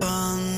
Al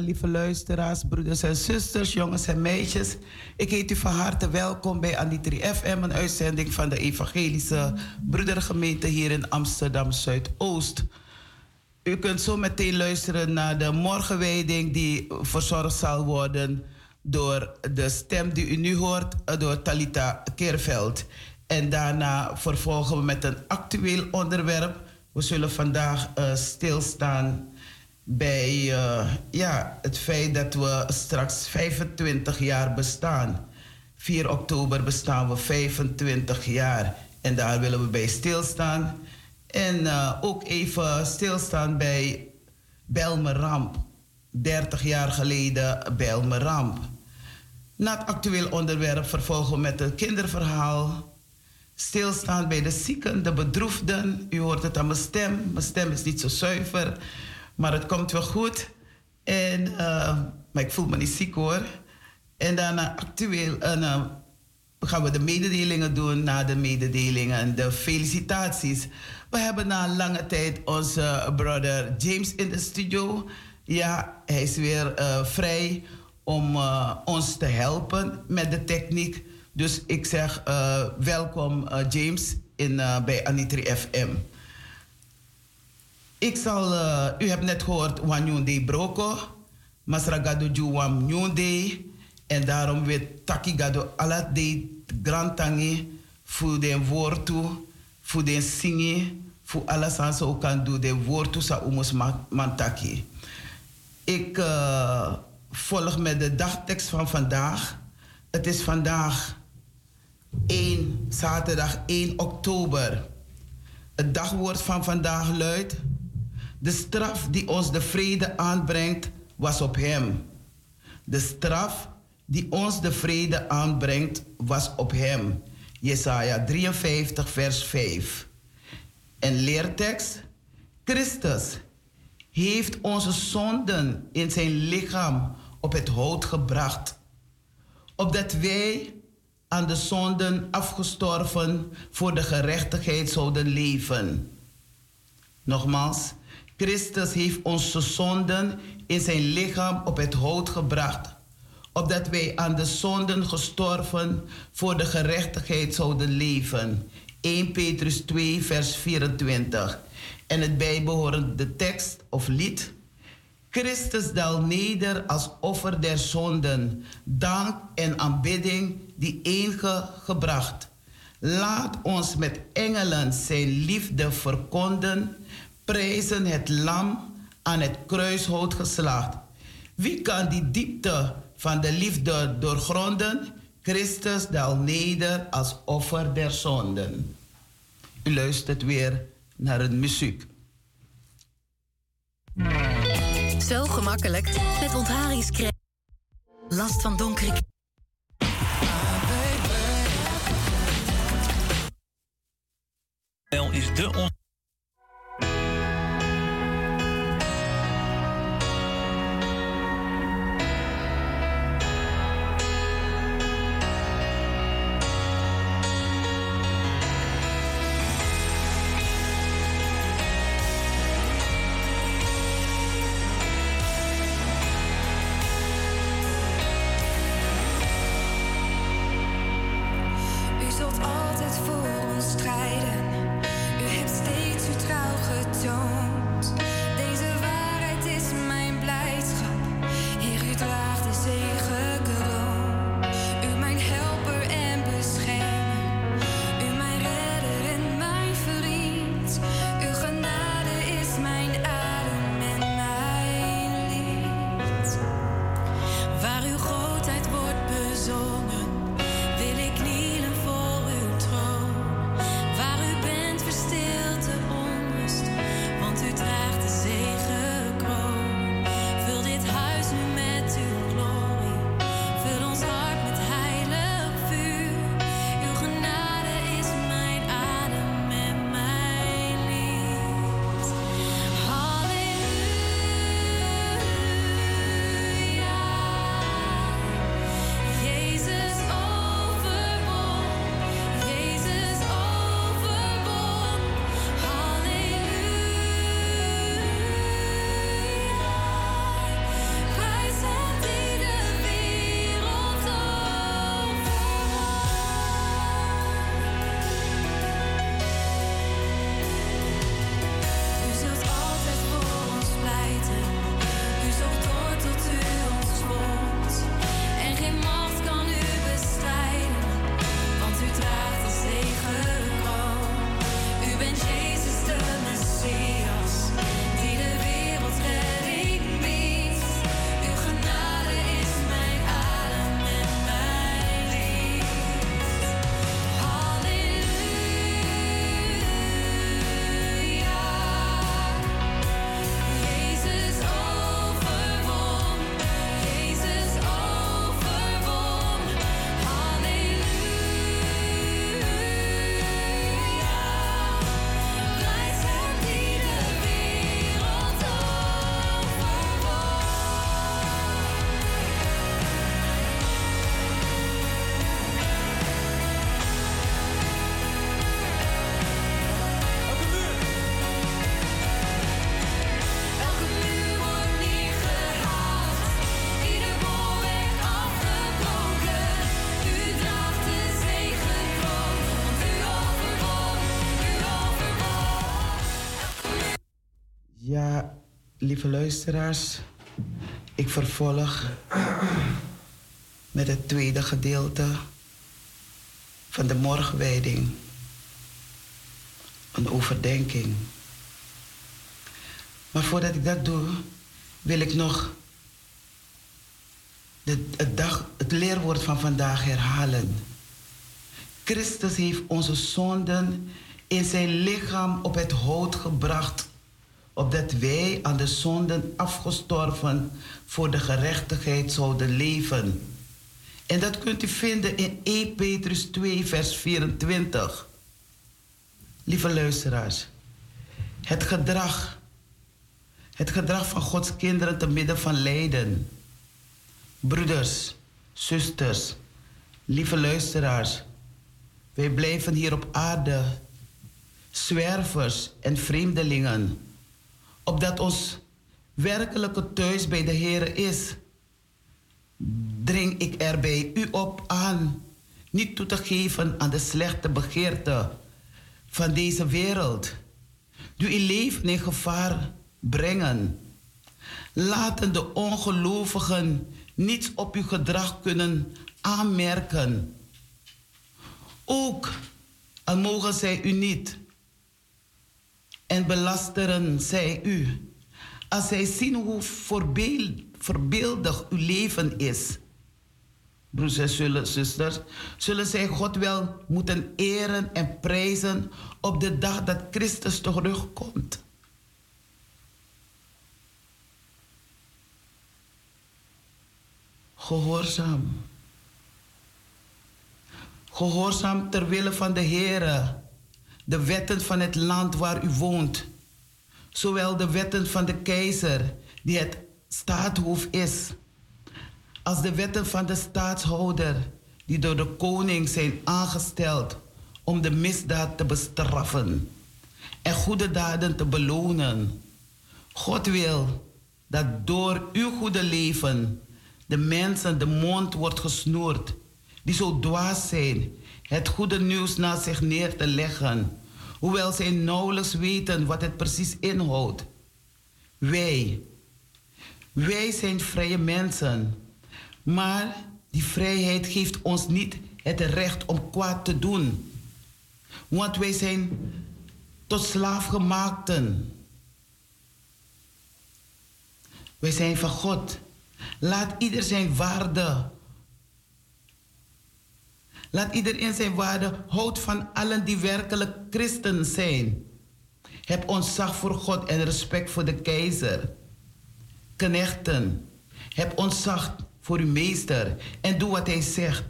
lieve luisteraars, broeders en zusters, jongens en meisjes. Ik heet u van harte welkom bij Anitri FM, een uitzending van de Evangelische Broedergemeente hier in Amsterdam Zuidoost. U kunt zo meteen luisteren naar de morgenwijding die verzorgd zal worden door de stem die u nu hoort, eh, door Talita Keerveld. En daarna vervolgen we met een actueel onderwerp. We zullen vandaag uh, stilstaan bij uh, ja, het feit dat we straks 25 jaar bestaan. 4 oktober bestaan we 25 jaar en daar willen we bij stilstaan. En uh, ook even stilstaan bij Belmeramp. 30 jaar geleden Belmeramp. Na het actueel onderwerp vervolgen met een kinderverhaal. Stilstaan bij de zieken, de bedroefden. U hoort het aan mijn stem. Mijn stem is niet zo zuiver. Maar het komt wel goed. En, uh, maar ik voel me niet ziek hoor. En daarna actueel uh, gaan we de mededelingen doen. Na de mededelingen en de felicitaties. We hebben na lange tijd onze brother James in de studio. Ja, hij is weer uh, vrij om ons te helpen met de techniek. Dus ik zeg welkom James in, bij Anitri FM. Ik zal, uh, u hebt net gehoord Wanyunde Broko, Masragado Juwam Nyunde, en daarom weet Takigado ala de grantangi voor de woord toe, voor de zingen, voor alles aan zo kan doen, de woord toe sa umus mantaki. Ik uh, volg met de dagtekst van vandaag. Het is vandaag 1, zaterdag 1 oktober. Het dagwoord van vandaag luidt de straf die ons de vrede aanbrengt, was op hem. De straf die ons de vrede aanbrengt, was op hem. Jesaja 53, vers 5. En leertekst: Christus heeft onze zonden in zijn lichaam op het hout gebracht, opdat wij aan de zonden afgestorven voor de gerechtigheid zouden leven. Nogmaals, Christus heeft onze zonden in zijn lichaam op het hout gebracht, opdat wij aan de zonden gestorven voor de gerechtigheid zouden leven. 1 Petrus 2, vers 24. En het bijbehorende tekst of lied. Christus daal neder als offer der zonden, dank en aanbidding die enige gebracht. Laat ons met engelen zijn liefde verkonden prijzen het lam aan het kruishout geslacht. Wie kan die diepte van de liefde doorgronden? Christus daal neder als offer der zonden. U luistert weer naar het muziek. Zo gemakkelijk met ontharingscrème. Last van donkere... is de on lieve luisteraars, ik vervolg met het tweede gedeelte van de morgenwijding. Een overdenking. Maar voordat ik dat doe, wil ik nog het, dag, het leerwoord van vandaag herhalen. Christus heeft onze zonden in zijn lichaam op het hout gebracht, opdat wij aan de zonden afgestorven voor de gerechtigheid zouden leven. En dat kunt u vinden in 1 Petrus 2, vers 24. Lieve luisteraars, het gedrag, het gedrag van Gods kinderen te midden van lijden. Broeders, zusters, lieve luisteraars, wij blijven hier op aarde, zwervers en vreemdelingen, opdat ons werkelijke thuis bij de Heer is. Dring ik er bij u op aan niet toe te geven aan de slechte begeerte van deze wereld, die uw leven in gevaar brengen. Laten de ongelovigen niets op uw gedrag kunnen aanmerken ook al mogen zij u niet en belasteren zij u. Als zij zien hoe voorbeeldig uw leven is, broers en zusters, zullen zij God wel moeten eren en prijzen op de dag dat Christus terugkomt. Gehoorzaam gehoorzaam ter wille van de Heere, de wetten van het land waar u woont, zowel de wetten van de keizer, die het staatshoofd is, als de wetten van de staatshouder, die door de koning zijn aangesteld om de misdaad te bestraffen en goede daden te belonen. God wil dat door uw goede leven de mensen de mond wordt gesnoerd die zo dwaas zijn het goede nieuws naast zich neer te leggen, hoewel zij nauwelijks weten wat het precies inhoudt. Wij, wij zijn vrije mensen, maar die vrijheid geeft ons niet het recht om kwaad te doen. Want wij zijn tot slaafgemaakten. Wij zijn van God. Laat ieder zijn waarde Laat iedereen zijn waarde houdt van allen die werkelijk christen zijn. Heb ontzag voor God en respect voor de keizer. Knechten, heb ontzag voor uw meester en doe wat hij zegt.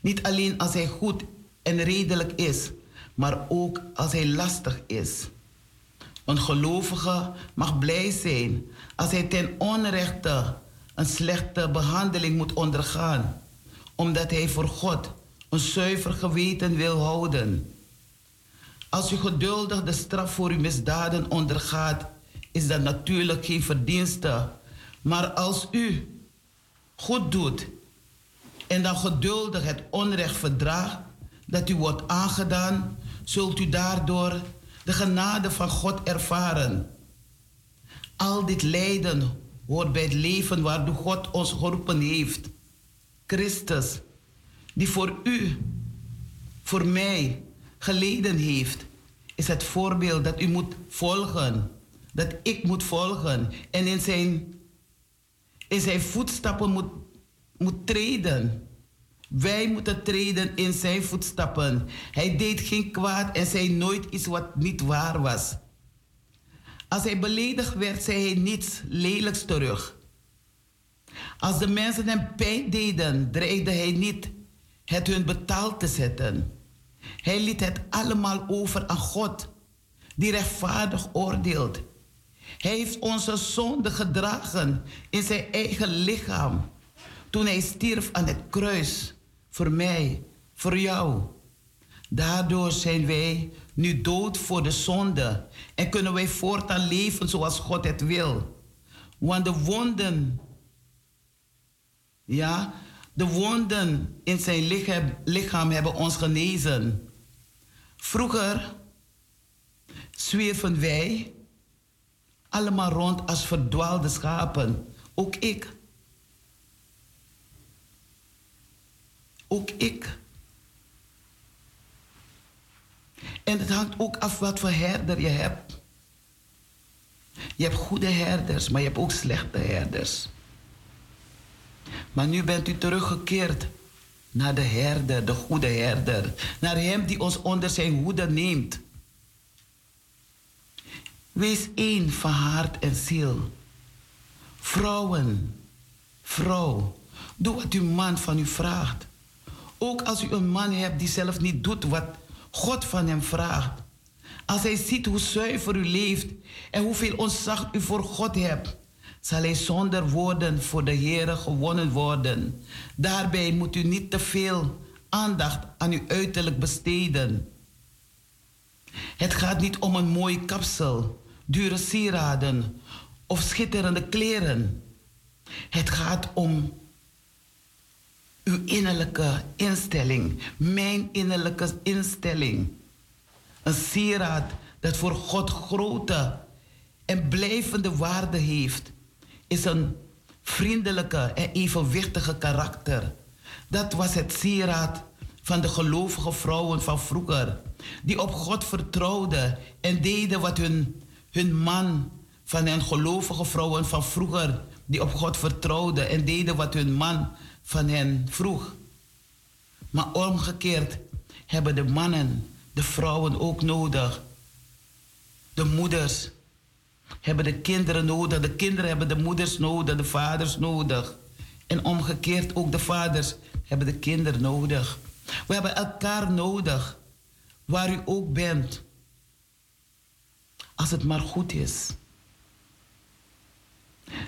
Niet alleen als hij goed en redelijk is, maar ook als hij lastig is. Een gelovige mag blij zijn als hij ten onrechte een slechte behandeling moet ondergaan, omdat hij voor God een zuiver geweten wil houden. Als u geduldig de straf voor uw misdaden ondergaat, is dat natuurlijk geen verdienste. Maar als u goed doet en dan geduldig het onrecht verdraagt dat u wordt aangedaan, zult u daardoor de genade van God ervaren. Al dit lijden hoort bij het leven waardoor God ons geroepen heeft. Christus die voor u, voor mij geleden heeft, is het voorbeeld dat u moet volgen. Dat ik moet volgen en in zijn, in zijn voetstappen moet, moet treden. Wij moeten treden in zijn voetstappen. Hij deed geen kwaad en zei nooit iets wat niet waar was. Als hij beledigd werd, zei hij niets lelijks terug. Als de mensen hem pijn deden, dreigde hij niet het hun betaald te zetten. Hij liet het allemaal over aan God, die rechtvaardig oordeelt. Hij heeft onze zonde gedragen in zijn eigen lichaam toen hij stierf aan het kruis voor mij, voor jou. Daardoor zijn wij nu dood voor de zonde en kunnen wij voortaan leven zoals God het wil. Want de wonden, ja, de wonden in zijn lichaam hebben ons genezen. Vroeger zwierven wij allemaal rond als verdwaalde schapen. Ook ik. Ook ik. En het hangt ook af wat voor herder je hebt. Je hebt goede herders, maar je hebt ook slechte herders. Maar nu bent u teruggekeerd naar de herder, de goede herder. Naar hem die ons onder zijn hoede neemt. Wees één van hart en ziel. Vrouwen, vrouw, doe wat uw man van u vraagt. Ook als u een man hebt die zelf niet doet wat God van hem vraagt. Als hij ziet hoe zuiver u leeft en hoeveel ontzag u voor God hebt, zal hij zonder woorden voor de Heer gewonnen worden. Daarbij moet u niet te veel aandacht aan uw uiterlijk besteden. Het gaat niet om een mooi kapsel, dure sieraden of schitterende kleren. Het gaat om uw innerlijke instelling, mijn innerlijke instelling. Een sieraad dat voor God grote en blijvende waarde heeft, is een vriendelijke en evenwichtige karakter. Dat was het sieraad van de gelovige vrouwen van vroeger, die op God vertrouwden en deden wat hun, hun man van hen gelovige vrouwen van vroeger, die op God vertrouwden en deden wat hun man van hen vroeg. Maar omgekeerd hebben de mannen de vrouwen ook nodig. De moeders hebben de kinderen nodig. De kinderen hebben de moeders nodig, de vaders nodig. En omgekeerd ook de vaders hebben de kinderen nodig. We hebben elkaar nodig, waar u ook bent. Als het maar goed is.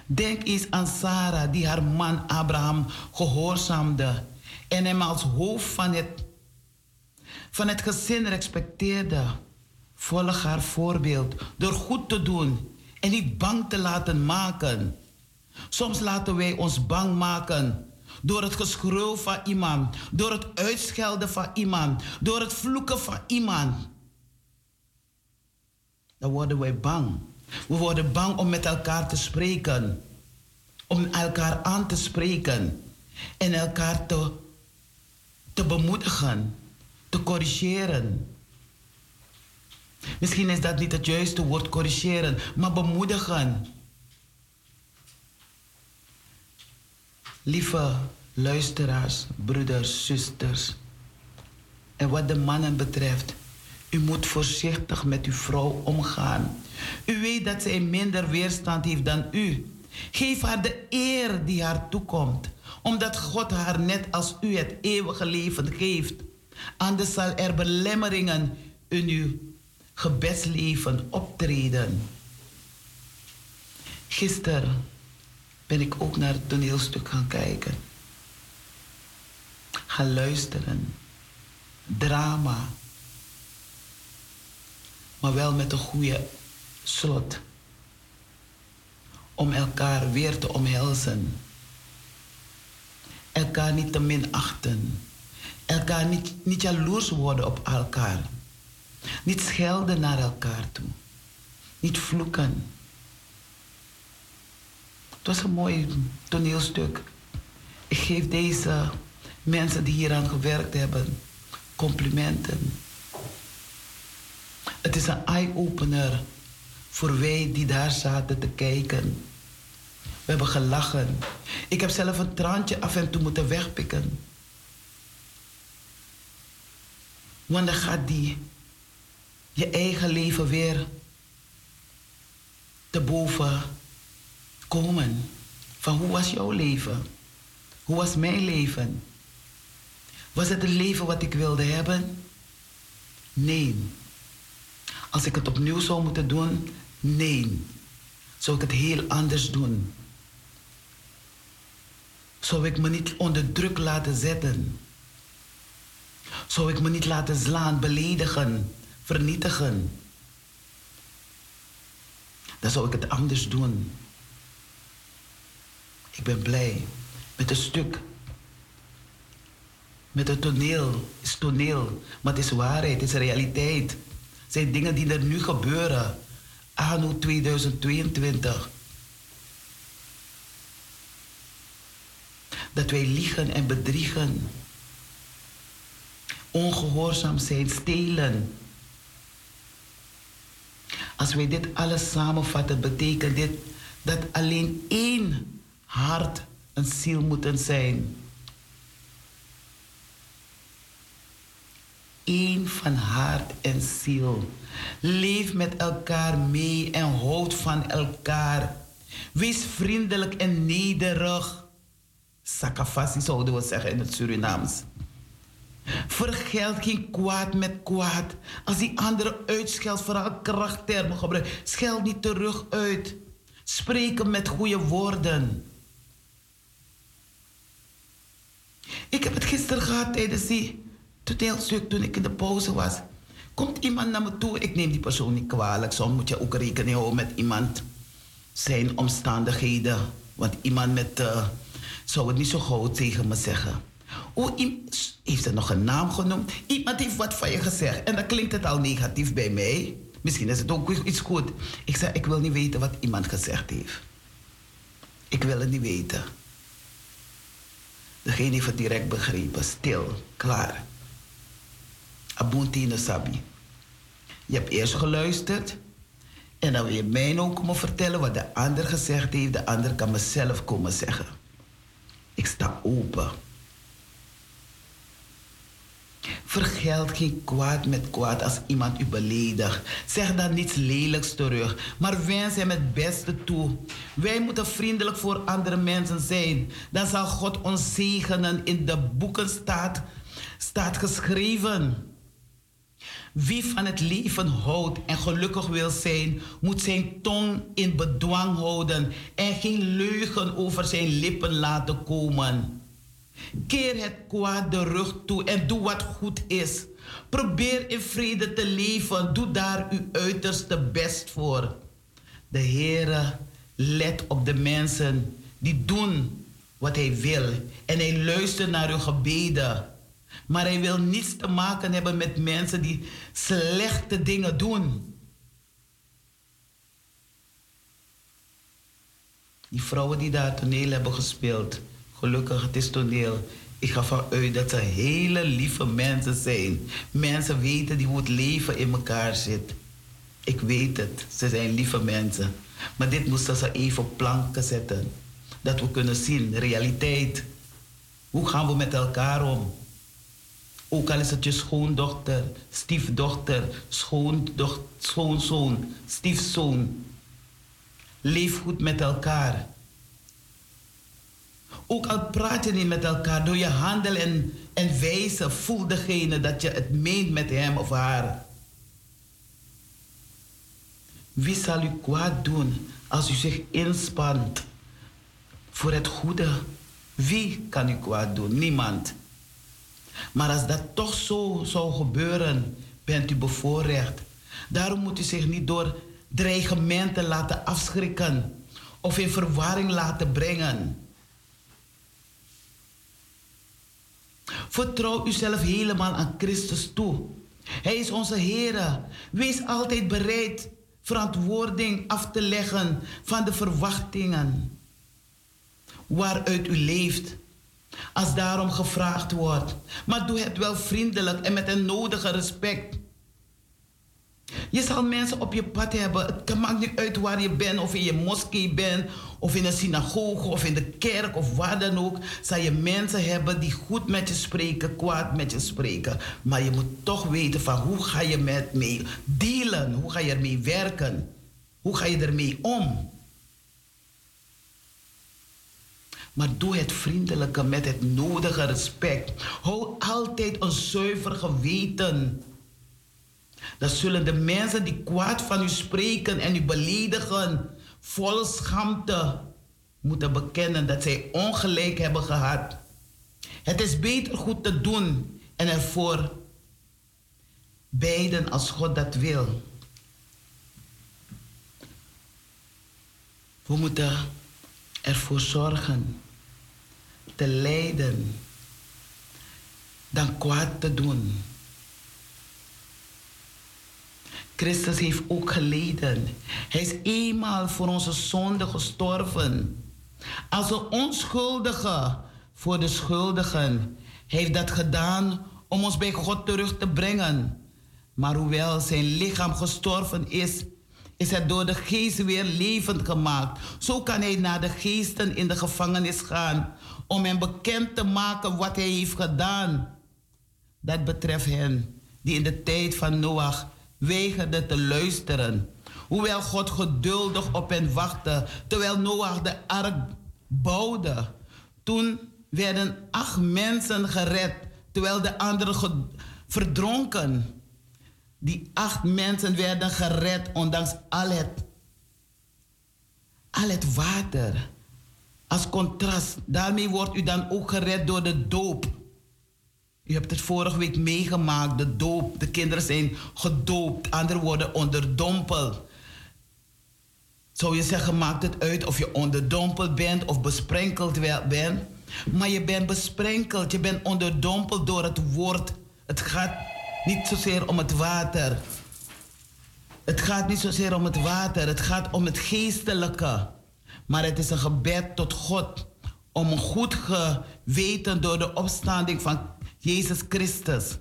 Denk eens aan Sarah, die haar man Abraham gehoorzaamde en hem als hoofd van het, van het gezin respecteerde. Volg haar voorbeeld door goed te doen en niet bang te laten maken. Soms laten wij ons bang maken door het geschreeuw van iemand, door het uitschelden van iemand, door het vloeken van iemand. Dan worden wij bang. We worden bang om met elkaar te spreken. Om elkaar aan te spreken. En elkaar te, te bemoedigen. Te corrigeren. Misschien is dat niet het juiste woord corrigeren, maar bemoedigen. Lieve luisteraars, broeders, zusters. En wat de mannen betreft, u moet voorzichtig met uw vrouw omgaan. U weet dat zij minder weerstand heeft dan u. Geef haar de eer die haar toekomt, omdat God haar net als u het eeuwige leven geeft. Anders zal er belemmeringen in uw gebedsleven optreden. Gisteren ben ik ook naar het toneelstuk gaan kijken. Gaan luisteren. Drama maar wel met een goede slot. Om elkaar weer te omhelzen. Elkaar niet te minachten. Elkaar niet, niet jaloers worden op elkaar. Niet schelden naar elkaar toe. Niet vloeken. Het was een mooi toneelstuk. Ik geef deze mensen die hieraan gewerkt hebben complimenten. Het is een eye-opener voor wij die daar zaten te kijken. We hebben gelachen. Ik heb zelf een traantje af en toe moeten wegpikken. Want dan gaat die je eigen leven weer te boven komen. Van hoe was jouw leven? Hoe was mijn leven? Was het het leven wat ik wilde hebben? Nee. Als ik het opnieuw zou moeten doen, nee. Zou ik het heel anders doen? Zou ik me niet onder druk laten zetten? Zou ik me niet laten slaan, beledigen, vernietigen? Dan zou ik het anders doen. Ik ben blij met een stuk. Met het toneel. Het is toneel, maar het is waarheid, het is realiteit zijn dingen die er nu gebeuren. anno 2022. Dat wij liegen en bedriegen. Ongehoorzaam zijn, stelen. Als wij dit alles samenvatten, betekent dit dat alleen één hart een ziel moet zijn. Eén van hart en ziel. Leef met elkaar mee en houd van elkaar. Wees vriendelijk en nederig. Sakafassi zouden we zeggen in het Surinaams. Vergeld geen kwaad met kwaad. Als die andere uitscheldt, vooral krachttermen gebruikt, scheld niet terug uit. Spreken met goede woorden. Ik heb het gisteren gehad tijdens die toneelstuk toen ik in de pauze was. Komt iemand naar me toe, ik neem die persoon niet kwalijk. Soms moet je ook rekening houden met iemand, zijn omstandigheden. Want iemand met, uh, zou het niet zo goed tegen me zeggen. Oh, heeft er nog een naam genoemd? Iemand heeft wat van je gezegd. En dan klinkt het al negatief bij mij. Misschien is het ook iets goed. Ik zeg, ik wil niet weten wat iemand gezegd heeft. Ik wil het niet weten. Degene heeft het direct begrepen. Stil, klaar. Abuntine Sabi. Je hebt eerst geluisterd. En dan wil je mij ook vertellen wat de ander gezegd heeft. De ander kan mezelf komen zeggen. Ik sta open. Vergeld geen kwaad met kwaad als iemand u beledigt. Zeg dan niets lelijks terug, maar wens hem het beste toe. Wij moeten vriendelijk voor andere mensen zijn. Dan zal God ons zegenen. In de boeken staat, staat geschreven. Wie van het leven houdt en gelukkig wil zijn, moet zijn tong in bedwang houden en geen leugen over zijn lippen laten komen. Keer het kwaad de rug toe en doe wat goed is. Probeer in vrede te leven. Doe daar uw uiterste best voor. De Heere let op de mensen die doen wat Hij wil. En Hij luistert naar uw gebeden. Maar Hij wil niets te maken hebben met mensen die slechte dingen doen. Die vrouwen die daar toneel hebben gespeeld Gelukkig, het is toneel. Ik ga vanuit dat ze hele lieve mensen zijn. Mensen weten die hoe het leven in elkaar zit. Ik weet het, ze zijn lieve mensen. Maar dit moesten ze even op planken zetten. Dat we kunnen zien, realiteit. Hoe gaan we met elkaar om? Ook al is het je schoondochter, stiefdochter, schoondochter, schoonzoon, stiefzoon. Leef goed met elkaar. Ook al praat je niet met elkaar, door je handel en, en wijzen voel degene dat je het meent met hem of haar. Wie zal u kwaad doen als u zich inspant voor het goede? Wie kan u kwaad doen? Niemand. Maar als dat toch zo zou gebeuren, bent u bevoorrecht. Daarom moet u zich niet door dreigementen laten afschrikken of in verwarring laten brengen. Vertrouw uzelf helemaal aan Christus toe. Hij is onze Heer. Wees altijd bereid verantwoording af te leggen van de verwachtingen waaruit u leeft. Als daarom gevraagd wordt. Maar doe het wel vriendelijk en met een nodige respect. Je zal mensen op je pad hebben. Het maakt niet uit waar je bent, of in je moskee bent, of in een synagoge, of in de kerk, of waar dan ook. Zal je mensen hebben die goed met je spreken, kwaad met je spreken. Maar je moet toch weten van hoe ga je met mee dealen, hoe ga je ermee werken, hoe ga je ermee om. Maar doe het vriendelijke met het nodige respect. Hou altijd een zuiver geweten. Dan zullen de mensen die kwaad van u spreken en u beledigen, vol schaamte moeten bekennen dat zij ongelijk hebben gehad. Het is beter goed te doen en ervoor beiden als God dat wil. We moeten ervoor zorgen te lijden dan kwaad te doen. Christus heeft ook geleden. Hij is eenmaal voor onze zonde gestorven. Als een onschuldige voor de schuldigen. Heeft dat gedaan om ons bij God terug te brengen. Maar hoewel zijn lichaam gestorven is, is hij door de geest weer levend gemaakt. Zo kan hij naar de geesten in de gevangenis gaan om hen bekend te maken wat hij heeft gedaan. Dat betreft hen die in de tijd van Noach weigerden te luisteren. Hoewel God geduldig op hen wachtte, terwijl Noach de ark bouwde. Toen werden acht mensen gered, terwijl de anderen verdronken. Die acht mensen werden gered, ondanks al het, al het water. Als contrast, daarmee wordt u dan ook gered door de doop. U hebt het vorige week meegemaakt, de doop. De kinderen zijn gedoopt, anderen worden onderdompeld. Zou je zeggen, maakt het uit of je onderdompeld bent of besprenkeld bent. Maar je bent besprenkeld, je bent onderdompeld door het woord. Het gaat niet zozeer om het water. Het gaat niet zozeer om het water, het gaat om het geestelijke. Maar het is een gebed tot God om een goed geweten door de opstanding van Jezus Christus.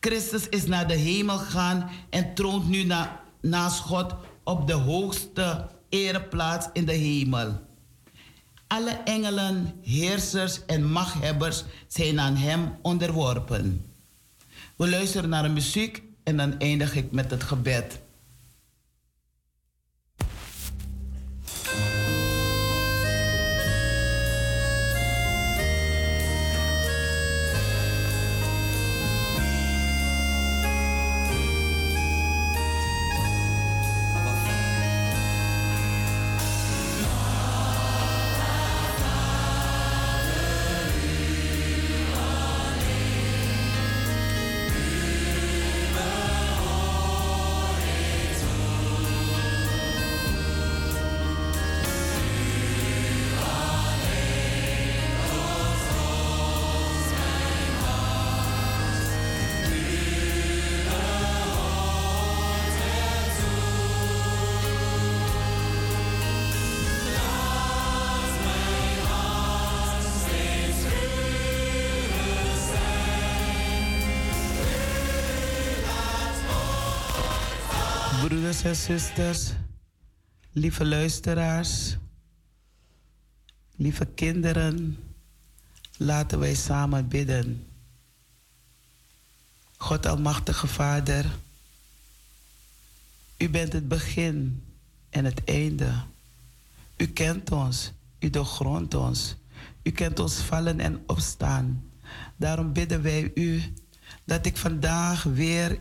Christus is naar de hemel gegaan en troont nu na, naast God op de hoogste ereplaats in de hemel. Alle engelen, heersers en machthebbers zijn aan hem onderworpen. We luisteren naar de muziek en dan eindig ik met het gebed. Zusters, lieve luisteraars, lieve kinderen, laten wij samen bidden. God Almachtige Vader, U bent het begin en het einde. U kent ons, U doorgrondt ons. U kent ons vallen en opstaan. Daarom bidden wij U dat ik vandaag weer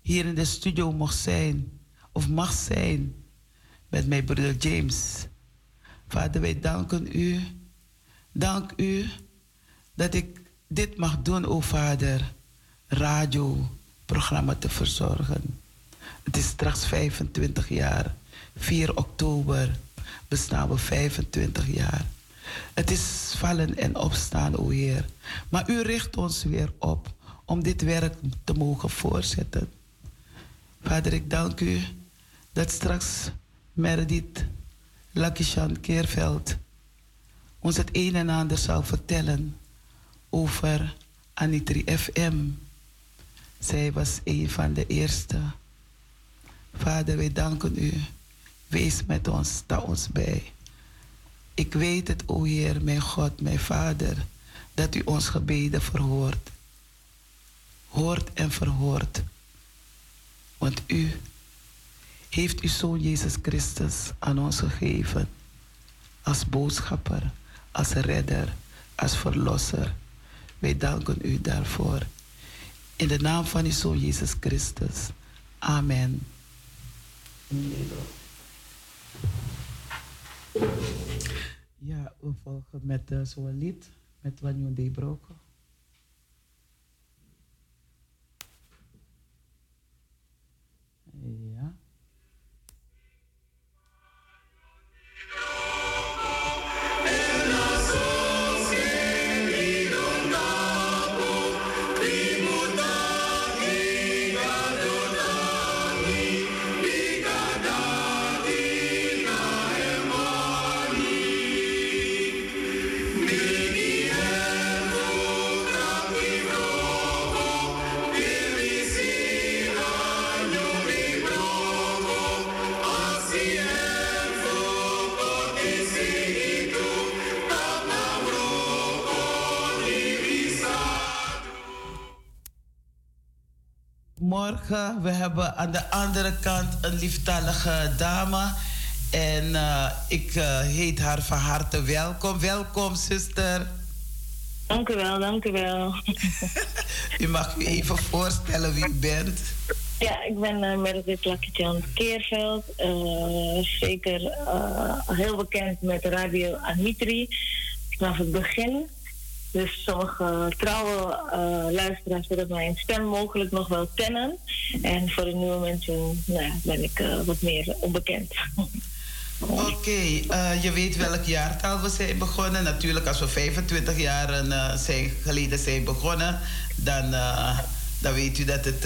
hier in de studio mocht zijn of mag zijn met mijn broeder James. Vader, wij danken u. Dank u dat ik dit mag doen, o Vader. Radioprogramma te verzorgen. Het is straks 25 jaar. 4 oktober bestaan we 25 jaar. Het is vallen en opstaan, o Heer. Maar u richt ons weer op om dit werk te mogen voortzetten. Vader, ik dank u dat straks Meredith Lakishan Keerveld ons het een en ander zal vertellen over Anitri FM. Zij was een van de eerste. Vader, wij danken u. Wees met ons, sta ons bij. Ik weet het, o Heer, mijn God, mijn Vader, dat u ons gebeden verhoort. Hoort en verhoort. Want u heeft uw Zoon Jezus Christus aan ons gegeven. Als boodschapper, als redder, als verlosser. Wij danken u daarvoor. In de naam van uw Zoon Jezus Christus. Amen. Ja, we volgen met uh, zo'n lied met Wanneer de Broko. Ja. you goedemorgen. We hebben aan de andere kant een lieftallige dame. En uh, ik uh, heet haar van harte welkom. Welkom, zuster. Dank u wel, dank u wel. u mag u even voorstellen wie u bent. Ja, ik ben uh, Meredith Lakitjan Keerveld. Uh, zeker heel bekend met Radio Amitri vanaf het begin. Dus sommige trouwe uh, luisteraars zullen mijn stem mogelijk nog wel kennen. En voor de nieuwe mensen nou ja, ben ik uh, wat meer onbekend. Oké, okay, uh, je weet welk jaartal we zijn begonnen. Natuurlijk, als we 25 jaar uh, zijn, geleden zijn begonnen, dan, uh, dan weet u dat het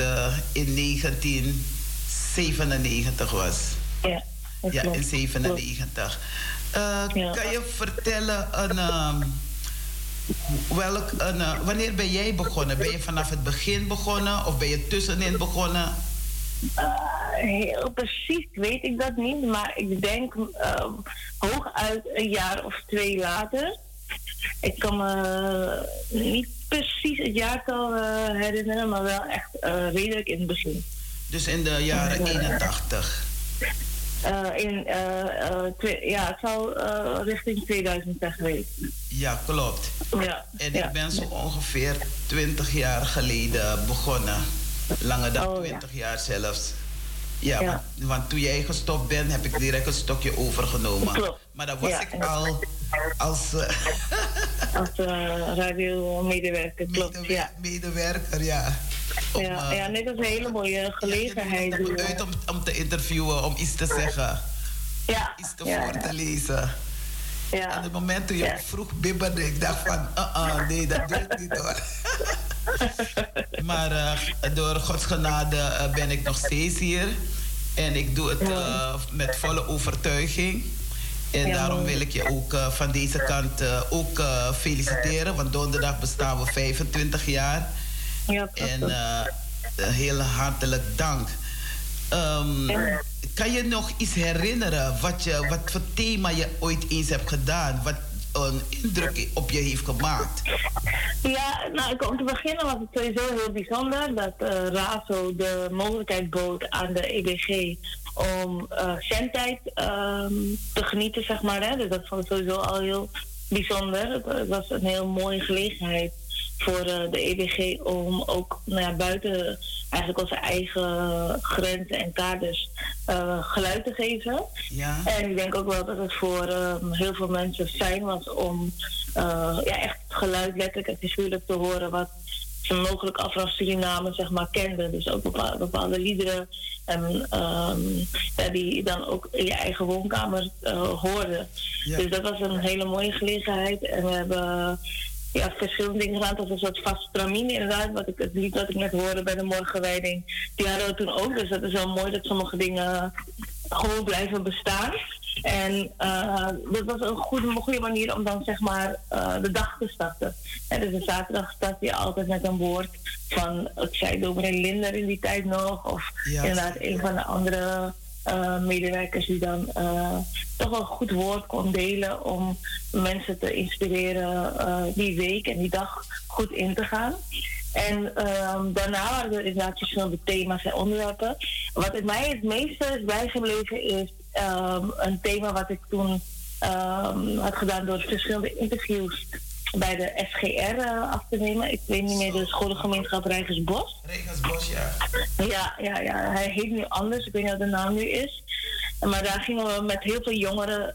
in 1997 was. Ja, ja in 97. Ja. Kan je vertellen een. Welk, een, wanneer ben jij begonnen? Ben je vanaf het begin begonnen of ben je tussenin begonnen? Uh, heel precies weet ik dat niet, maar ik denk uh, hooguit een jaar of twee later. Ik kan me niet precies het jaartal herinneren, maar wel echt redelijk in het begin. Dus in de jaren 81? In, twee, ja, het zou richting 2000 zijn geweest. Ja, klopt. Ja, en ja. ik ben zo ongeveer 20 jaar geleden begonnen. Langer dan oh, 20 jaar zelfs. Ja, ja. Want, want, toen jij gestopt bent, heb ik direct een stokje overgenomen. Klopt. Maar dan was ik al als... Uh, als uh, radiomedewerker, klopt, medewer ja. Medewerker, ja. Om, ja, uh, ja, nee, dat is een hele mooie gelegenheid. Je uit om, om te interviewen, om iets te zeggen. Ja. Iets te voor te lezen. Ja. En het moment toen je ja. vroeg bibberde, ik dacht van, uh -uh, nee, dat doe ik niet hoor. maar uh, door Gods genade uh, ben ik nog steeds hier. En ik doe het uh, met volle overtuiging. En ja, daarom wil ik je ook van deze kant ook feliciteren. Want donderdag bestaan we 25 jaar. Ja, en heel hartelijk dank. Um, ja. Kan je nog iets herinneren wat, je, wat voor thema je ooit eens hebt gedaan? Wat een indruk op je heeft gemaakt? Ja, nou, om te beginnen was het sowieso heel bijzonder dat uh, RASO de mogelijkheid bood aan de EBG om uh, zendtijd um, te genieten, zeg maar. Hè? Dus dat vond ik sowieso al heel bijzonder. Het was een heel mooie gelegenheid voor uh, de EBG om ook nou ja, buiten eigenlijk onze eigen grenzen en kaders uh, geluid te geven. Ja. En ik denk ook wel dat het voor um, heel veel mensen fijn was om uh, ja, echt het geluid letterlijk en figuurlijk te horen wat ze mogelijk af vanaf Suriname zeg maar kenden. Dus ook bepaalde, bepaalde liederen en um, ja, die dan ook in je eigen woonkamer hoorden. Ja. Dus dat was een hele mooie gelegenheid. En we hebben ja, verschillende dingen gedaan. Dat was een soort vast tramine inderdaad. Wat ik, het lied wat ik net hoorde bij de morgenwijding. Die hadden we toen ook. Dus dat is wel mooi dat sommige dingen gewoon blijven bestaan. En uh, dat was een goede, een goede manier om dan zeg maar uh, de dag te starten. En dus de zaterdag start je altijd met een woord van, ik zei dominee Linder in die tijd nog. Of ja. inderdaad een van de andere uh, medewerkers die dan uh, toch wel goed woord kon delen om mensen te inspireren uh, die week en die dag goed in te gaan. En um, daarna waren er inderdaad verschillende thema's en onderwerpen. Wat het mij het meeste is bijgebleven is um, een thema wat ik toen um, had gedaan door verschillende interviews bij de SGR uh, af te nemen. Ik weet niet meer, de scholengemeenschap Rijgersbos. Rijgersbos, ja. Ja, ja, ja. Hij heet nu anders. Ik weet niet wat de naam nu is. Maar daar gingen we met heel veel jongeren,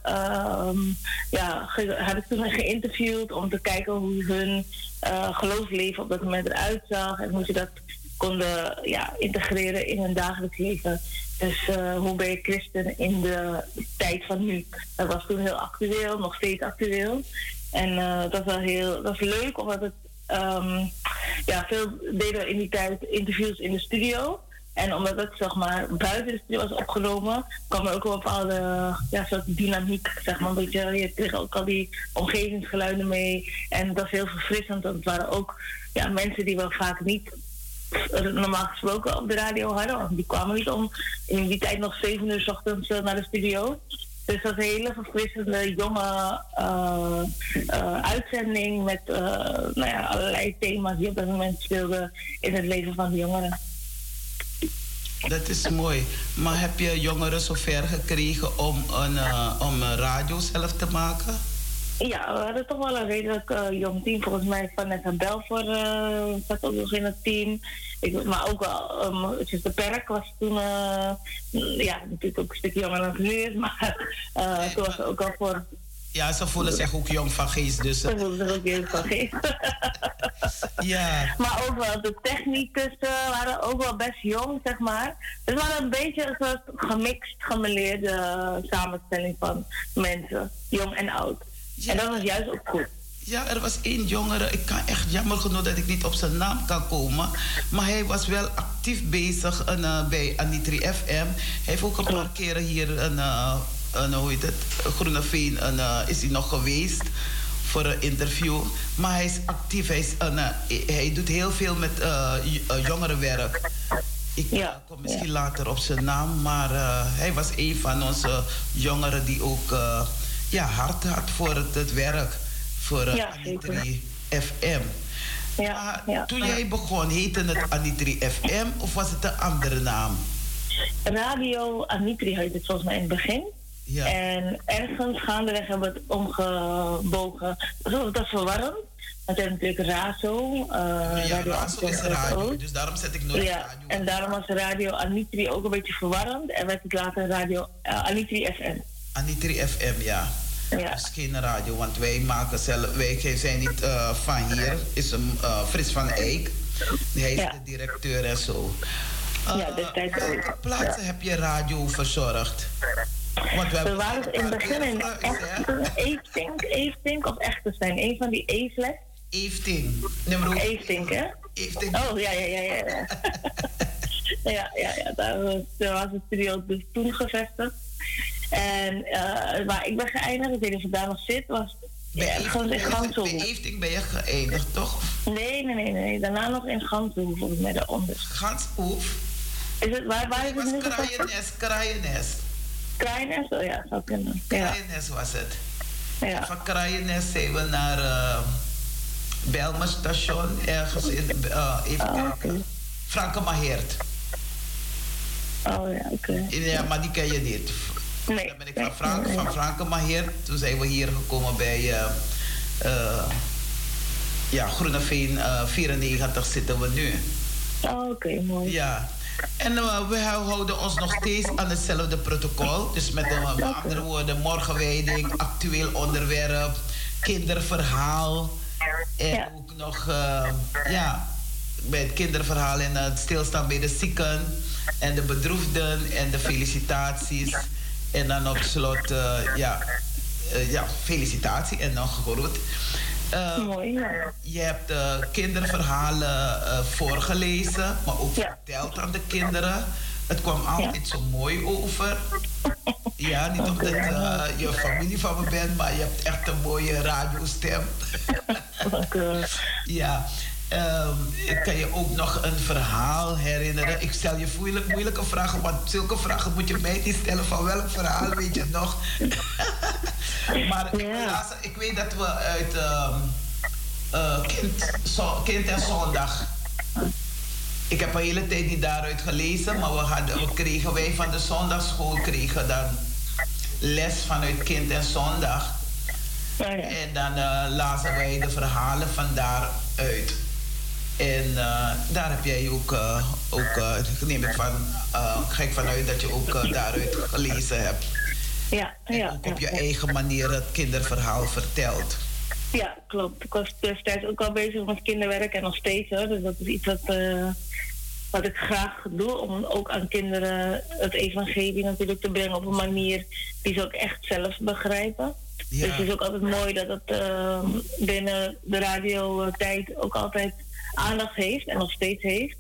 um, ja, heb ik toen geïnterviewd om te kijken hoe hun uh, geloofsleven op dat moment eruit zag en hoe ze dat konden ja, integreren in hun dagelijks leven. Dus uh, hoe ben je christen in de tijd van nu? Dat was toen heel actueel, nog steeds actueel. En uh, dat, was heel, dat was leuk, omdat het um, ja, veel deden we in die tijd interviews in de studio. En omdat het zeg maar buiten de studio was opgenomen, kwam er ook een bepaalde ja, soort dynamiek, zeg maar. Je kreeg ook al die omgevingsgeluiden mee. En dat was heel verfrissend, want het waren ook ja, mensen die we vaak niet normaal gesproken op de radio hadden. Want die kwamen niet om in die tijd nog zeven uur s ochtends naar de studio. Dus dat is een hele verfrissende, jonge uh, uh, uitzending met uh, nou ja, allerlei thema's die op dat moment speelden in het leven van de jongeren. Dat is mooi. Maar heb je jongeren zover gekregen om een, om een radio zelf te maken? Ja, we hadden toch wel een redelijk uh, jong team. Volgens mij Vanessa Belfor uh, zat ook nog in het team. Ik, maar ook wel, um, de Perk was toen, uh, ja, natuurlijk ook een stukje jonger dan nu is, maar uh, toen was ook al voor ja, ze voelen zich ook jong van geest. Dus, ze voelen zich ook jong van geest. ja. Maar ook wel de technicus waren ook wel best jong, zeg maar. Dus waren een beetje een soort gemixt, gemeleerde samenstelling van mensen, jong en oud. En dat was juist ook goed. Ja, er was één jongere, ik kan echt jammer genoeg dat ik niet op zijn naam kan komen. Maar hij was wel actief bezig uh, bij Anitri FM. Hij heeft ook een paar keren hier een, uh, een hoe heet het, Groene Veen, een, uh, is hij nog geweest voor een interview. Maar hij is actief, hij, is, hij doet heel veel met jongerenwerk. Ik ja, kom misschien ja. later op zijn naam, maar hij was een van onze jongeren die ook ja, hard had voor het, het werk voor uh, ja, Anitri FM. Ja, ja, toen jij begon, heette het Anitri FM of was het een andere naam? Radio Anitri heette het volgens mij in het begin. Ja. En ergens gaandeweg hebben we het omgebogen. Dat is verwarrend. Want we hebben natuurlijk Razo. Uh, ja, radio Razo is radio, dus daarom zet ik nooit ja, radio. En daarom was Radio Anitri ook een beetje verwarrend. En werd het later Radio uh, Anitri FM. Anitri FM, ja. Ja. Dus geen radio, want wij maken zelf, wij zijn niet uh, van hier. Is een uh, Frits van Eijk. Hij is Ja. de directeur en zo. Uh, Ja, destijds ook. welke plaatsen heb je radio verzorgd? Want we waren in het begin in Echten, Eeftink, Eeftink of Echtenstein. Een van die E-flex. Efting. Nummer Eeftink, hè? Efting. Oh, ja, ja, ja, ja. ja. ja, ja, ja. Daar was, daar was het studio dus toen gevestigd. En uh, waar ik ben geëindigd, ik weet niet of daar nog zit, was ja, Efting gewoon in Ganshoek. Efting ben je geëindigd, toch? Nee, nee, nee, nee. Daarna nog in Ganshoek, volgens mij daaronder. Gansoef. Is het, waar, waar is Het het nu? Kraaienest, Kraaienest. Kraaienest? Oh ja, zou kunnen. Ja, Kraaienest was het. ja. Van Kraaienest zijn we naar uh, Belmer station, ergens in, uh, even Oh. Frankemaheert. Oh ja, oké. Ja, maar die ken je niet. Nee. Dan ben ik van Frank, nee, van nee. Frankemaheert. Toen zijn we hier gekomen bij uh, uh, ja, Groeneveen uh, 94 zitten we nu. Oh, oké, mooi. Ja. En we houden ons nog steeds aan hetzelfde protocol. Dus met uh, met andere woorden, morgenwijding, actueel onderwerp, kinderverhaal. En Ja. ook nog, ja, bij het kinderverhaal en het stilstaan bij de zieken en de bedroefden en de felicitaties. En dan op slot, uh, ja, uh, ja, felicitatie en nog groet. Uh, Mooi, ja. je hebt kinderverhalen voorgelezen, maar ook Ja. verteld aan de kinderen. Het kwam altijd zo mooi over. Ja, niet omdat uh, je familie van me bent, maar je hebt echt een mooie radiostem. Dank u wel. ja. Um, ik kan je ook nog een verhaal herinneren. Ik stel je moeilijk, moeilijke vragen, want zulke vragen moet je mij niet stellen. Van welk verhaal weet je nog? maar ik, laatst- ik weet dat we uit um, uh, kind, zo, kind en Zondag. Ik heb een hele tijd niet daaruit gelezen, maar we, hadden, we kregen wij van de zondagschool kregen dan les vanuit Kind en Zondag. Oh. En dan uh, lazen wij de verhalen van daaruit. En uh, daar heb jij ook, uh, ook uh, neem ik van, ga ik vanuit dat je ook daaruit gelezen hebt. Ja, En ja. ook op ja, je ja. eigen manier het kinderverhaal vertelt. Ja, klopt. Ik was destijds ook al bezig met kinderwerk en nog steeds hoor. Dus dat is iets wat, uh, wat ik graag doe. Om ook aan kinderen het evangelie natuurlijk te brengen op een manier die ze ook echt zelf begrijpen. Ja. Dus het is ook altijd mooi dat het uh, binnen de radiotijd ook altijd aandacht heeft en nog steeds heeft.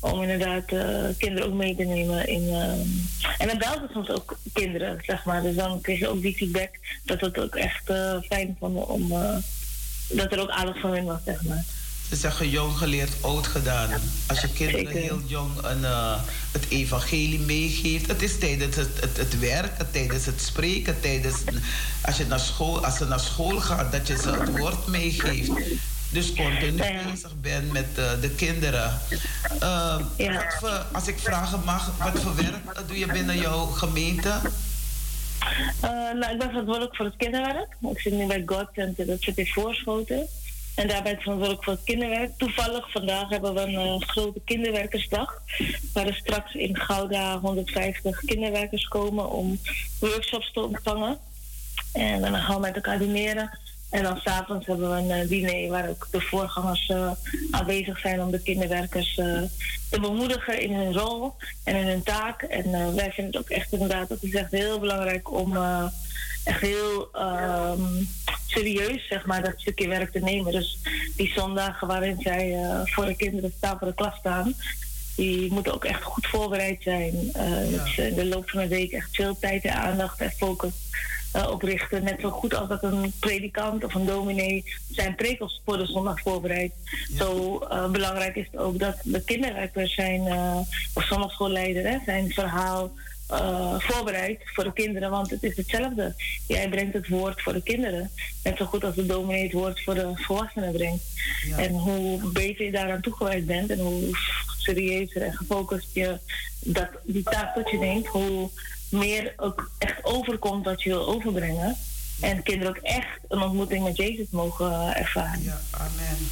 Om inderdaad uh, kinderen ook mee te nemen in. Uh, en dan belden soms ook kinderen, zeg maar. Dus dan kreeg je ook die feedback dat het ook echt uh, fijn vond om. dat er ook aandacht van hun was, zeg maar. Ze zeggen jong geleerd, oud gedaan. Als je kinderen Zeker. heel jong een, uh, het evangelie meegeeft. Het is tijdens het, het, het werken, tijdens het spreken, tijdens als, je naar school, als ze naar school gaat, dat je ze het woord meegeeft. Dus continu bezig bent met uh, de kinderen. Uh, ja. als ik vragen mag, wat voor werk doe je binnen jouw gemeente? Uh, nou, ik ben verantwoordelijk voor het kinderwerk. Ik zit nu bij God Center, dat zit in Voorschoten. En daar ben ik verantwoordelijk voor het kinderwerk. Toevallig vandaag hebben we een uh, grote kinderwerkersdag. Waar er straks in Gouda 150 kinderwerkers komen om workshops te ontvangen. En dan gaan we met elkaar dineren. En dan s'avonds hebben we een uh, diner waar ook de voorgangers uh, aanwezig zijn om de kinderwerkers uh, te bemoedigen in hun rol en in hun taak. En wij vinden het ook echt inderdaad, dat is echt heel belangrijk om echt heel um, serieus zeg maar, dat stukje werk te nemen. Dus die zondagen waarin zij voor de kinderen staan, voor de klas staan, die moeten ook echt goed voorbereid zijn. Ja. in de loop van de week echt veel tijd en aandacht en focus uh, oprichten. Net zo goed als dat een predikant of een dominee zijn prekels voor de zondag voorbereidt. Zo uh, belangrijk is het ook dat de kinderwerkers zijn, uh, of zondagschoolleider, hè, zijn verhaal voorbereidt voor de kinderen. Want het is hetzelfde. Jij brengt het woord voor de kinderen. Net zo goed als de dominee het woord voor de volwassenen brengt. En hoe beter je daaraan toegewijd bent en hoe serieuzer en gefocust je dat, die taak tot je neemt, hoe meer ook echt overkomt wat je wil overbrengen. En kinderen ook echt een ontmoeting met Jezus mogen uh, ervaren. Ja, amen.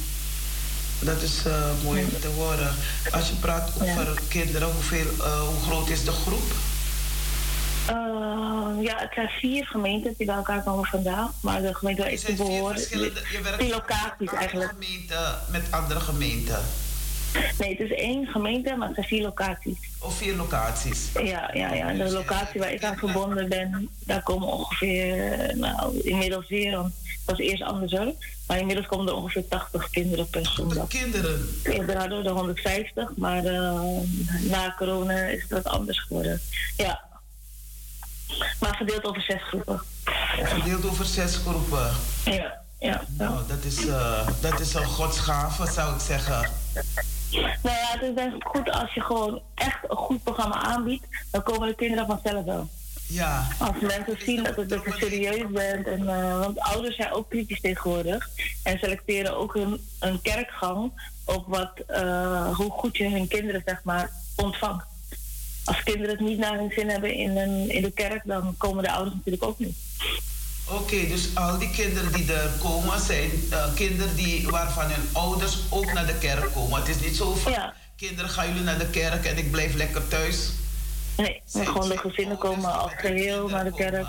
Dat is uh, mooi om te horen. Als je praat over kinderen, hoeveel, uh, hoe groot is de groep? ja, het zijn vier gemeenten die bij elkaar komen vandaag. Maar de gemeente waar ik te behoor... Je werkt locaties eigenlijk. Gemeente met andere gemeenten? Nee, het is één gemeente, maar het zijn vier locaties. Of vier locaties? Ja, ja, ja. De locatie waar ik aan verbonden ben, daar komen ongeveer, nou, inmiddels weer, dat was eerst andersom. Maar inmiddels komen er ongeveer 80 kinderen per zondag. kinderen? Eerder hadden we er 150, maar uh, na corona is het wat anders geworden. Ja. Maar verdeeld over zes groepen. Verdeeld over zes groepen? Ja, ja. Nou, dat is, uh, dat is een godsgave, zou ik zeggen. Nou ja, het is denk ik goed als je gewoon echt een goed programma aanbiedt, dan komen de kinderen vanzelf wel. Ja. Als mensen zien dat, het, dat je serieus bent. En, uh, want ouders zijn ook kritisch tegenwoordig. En selecteren ook hun, een kerkgang op wat, uh, hoe goed je hun kinderen zeg maar, ontvangt. Als kinderen het niet naar hun zin hebben in, een, in de kerk, dan komen de ouders natuurlijk ook niet. Oké, dus al die kinderen die er komen zijn uh, kinderen die, waarvan hun ouders ook naar de kerk komen. Het is niet zo van ja. kinderen gaan jullie naar de kerk en ik blijf lekker thuis. Nee, gewoon de gezinnen komen als geheel naar de kerk.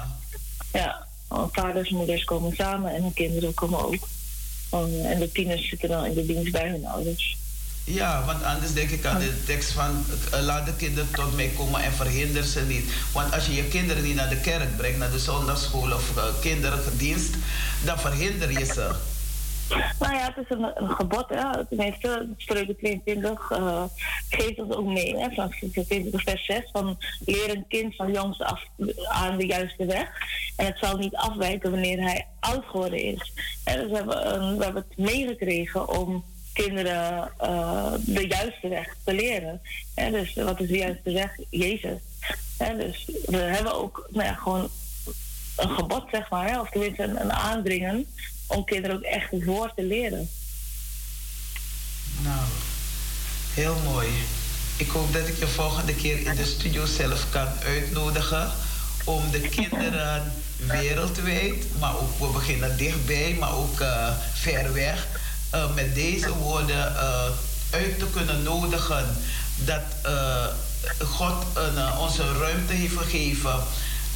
Ja, vaders en moeders komen samen en de kinderen komen ook. En de tieners zitten dan in de dienst bij hun ouders. Ja, want anders denk ik aan de tekst van uh, laat de kinderen tot mij komen en verhinder ze niet. Want als je je kinderen niet naar de kerk brengt, naar de zondagschool of uh, kinderdienst, dan verhinder je ze. Nou ja, het is een, een gebod. Ja. Tenminste, spreuken 22 uh, geeft ons ook mee. Hè, van 22 vers 6. Van leer een kind van jongs af aan de juiste weg. En het zal niet afwijken wanneer hij oud geworden is. En dus we hebben, we hebben het meegekregen om kinderen uh, de juiste weg te leren. En dus wat is de juiste weg? Jezus. En dus we hebben ook nou ja, gewoon een gebod, zeg maar, of tenminste een, een aandringen om kinderen ook echt het woord te leren. Nou, heel mooi. Ik hoop dat ik je volgende keer in de studio zelf kan uitnodigen om de kinderen wereldwijd, maar ook we beginnen dichtbij, maar ook uh, ver weg uh, met deze woorden uh, uit te kunnen nodigen dat uh, God onze ruimte heeft gegeven.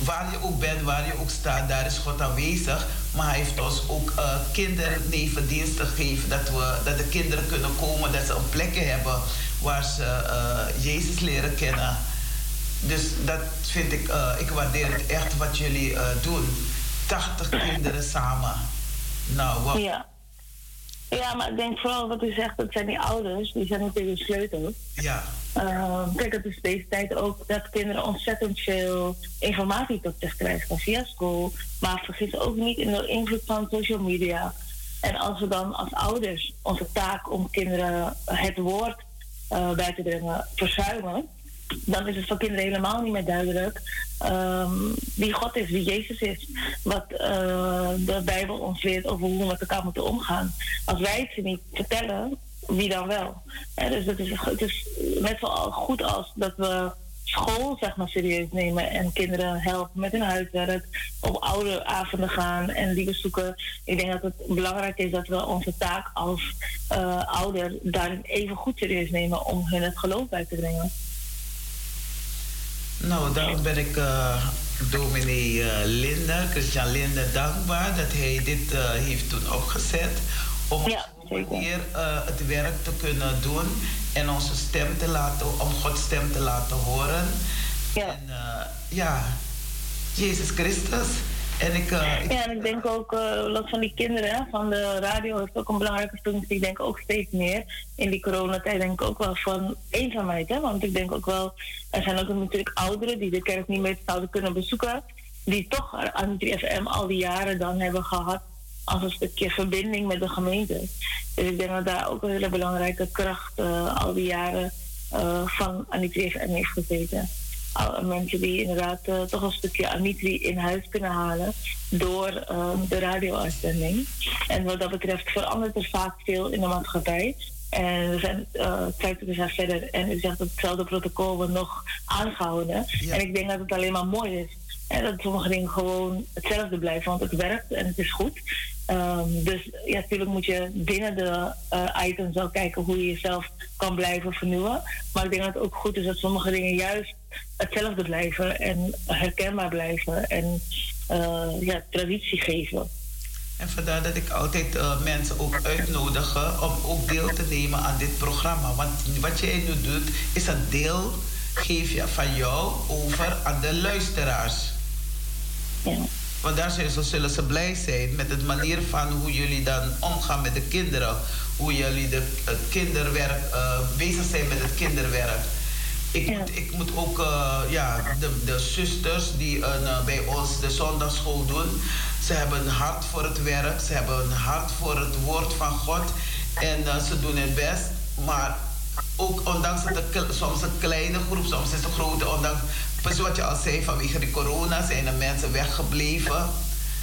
Waar je ook bent, waar je ook staat, daar is God aanwezig. Maar hij heeft ons ook uh, kindernevendiensten gegeven. Dat, we, dat de kinderen kunnen komen, dat ze een plekje hebben waar ze Jezus leren kennen. Dus dat vind ik, ik waardeer het echt wat jullie doen. 80 kinderen samen. Nou, wat. Ja. Ja, maar ik denk vooral wat u zegt, dat zijn die ouders, die zijn natuurlijk de sleutel. Ja. Uh, kijk, het is deze tijd ook dat kinderen ontzettend veel informatie tot zich krijgen via school. Maar vergis ook niet in de invloed van social media. En als we dan als ouders onze taak om kinderen het woord uh, bij te brengen verzuimen, dan is het voor kinderen helemaal niet meer duidelijk ehm, wie God is, wie Jezus is. Wat uh, de Bijbel ons leert over hoe we met elkaar moeten omgaan. Als wij het ze niet vertellen, wie dan wel? dus het is, het net zo goed als dat we school zeg maar, serieus nemen en kinderen helpen met hun huiswerk, op oude avonden gaan en die bezoeken. Ik denk dat het belangrijk is dat we onze taak als uh, ouder daarin even goed serieus nemen om hun het geloof bij te brengen. Nou, dan ben ik uh, dominee uh, Linde, Christian Linde, dankbaar dat hij dit uh, heeft toen opgezet. Om ja, hier het werk te kunnen doen en onze stem te laten, om Gods stem te laten horen. Ja. En ja, Jezus Christus. En uh, ik, ja, en ik denk ook uh, van die kinderen van de radio heeft ook een belangrijke functie. Ik denk ook steeds meer in die coronatijd denk ik ook wel van eenzaamheid. Hè? Want ik denk ook wel, er zijn ook natuurlijk ouderen die de kerk niet meer zouden kunnen bezoeken. Die toch aan 3FM al die jaren dan hebben gehad als een stukje verbinding met de gemeente. Dus ik denk dat daar ook een hele belangrijke kracht uh, al die jaren van Anitri FM heeft gezeten mensen die inderdaad uh, toch een stukje Amitri in huis kunnen halen door uh, de radio-uitzending. En wat dat betreft verandert er vaak veel in de maatschappij. En we zijn uh, 50 jaar verder en u zegt dat hetzelfde protocol wordt nog aangehouden. En ik denk dat het alleen maar mooi is. En dat sommige dingen gewoon hetzelfde blijven, want het werkt en het is goed. Um, dus ja, natuurlijk moet je binnen de uh, items wel kijken hoe je jezelf kan blijven vernieuwen. Maar ik denk dat het ook goed is dat sommige dingen juist hetzelfde blijven en herkenbaar blijven en uh, ja, traditie geven. En vandaar dat ik altijd uh, mensen ook uitnodig om ook deel te nemen aan dit programma. Want wat jij nu doet, is een deel geef je van jou over aan de luisteraars. Ja. Want daar zullen ze blij zijn met het manier van hoe jullie dan omgaan met de kinderen. Hoe jullie de, het kinderwerk, uh, bezig zijn met het kinderwerk. Ik, moet, ik moet ook uh, ja, de, de zusters die uh, bij ons de zondagschool doen. Ze hebben een hart voor het werk. Ze hebben een hart voor het woord van God. En ze doen het best. Maar ook ondanks dat het soms een kleine groep, soms is het een grote, ondanks Precies wat je al zei, vanwege de corona zijn er mensen weggebleven.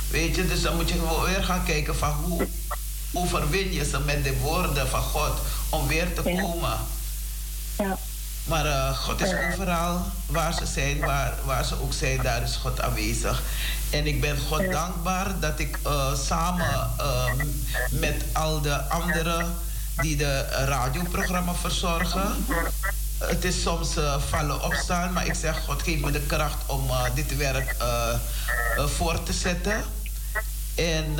Weet je, dus dan moet je gewoon weer gaan kijken van hoe overwin je ze met de woorden van God om weer te komen. Ja. Maar uh, God is overal waar ze zijn, waar, waar ze ook zijn, daar is God aanwezig. En ik ben God dankbaar dat ik uh, samen uh, met al de anderen die de radioprogramma verzorgen, het is soms uh, vallen opstaan, maar ik zeg, God geef me de kracht om dit werk voor te zetten. En,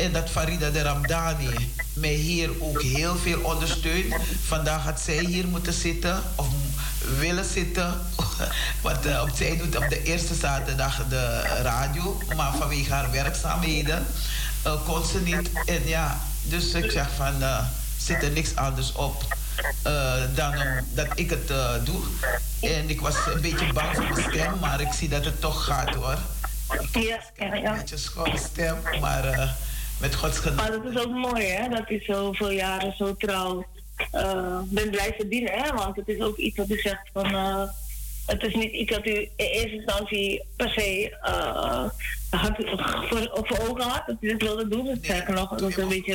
en dat Farida de Ramdani mij hier ook heel veel ondersteunt. Vandaag had zij hier moeten zitten, of willen zitten. Want uh, zij doet op de eerste zaterdag de radio, maar vanwege haar werkzaamheden kon ze niet. En ja, dus ik zeg van, zit er niks anders op uh, dan dat ik het uh, doe. En ik was een beetje bang voor mijn stem, maar ik zie dat het toch gaat hoor. Ik ja, ja, ja. Een beetje schone stem, maar uh, met Gods genade. Maar dat is ook mooi hè, dat je zoveel jaren zo trouw bent blijven dienen. Hè? Want het is ook iets wat u zegt van het is niet iets dat u in eerste instantie per se uh, had, voor, voor ogen had dat u het wilde doen. Het nee, nog, dat een beetje.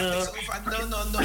No, no, no.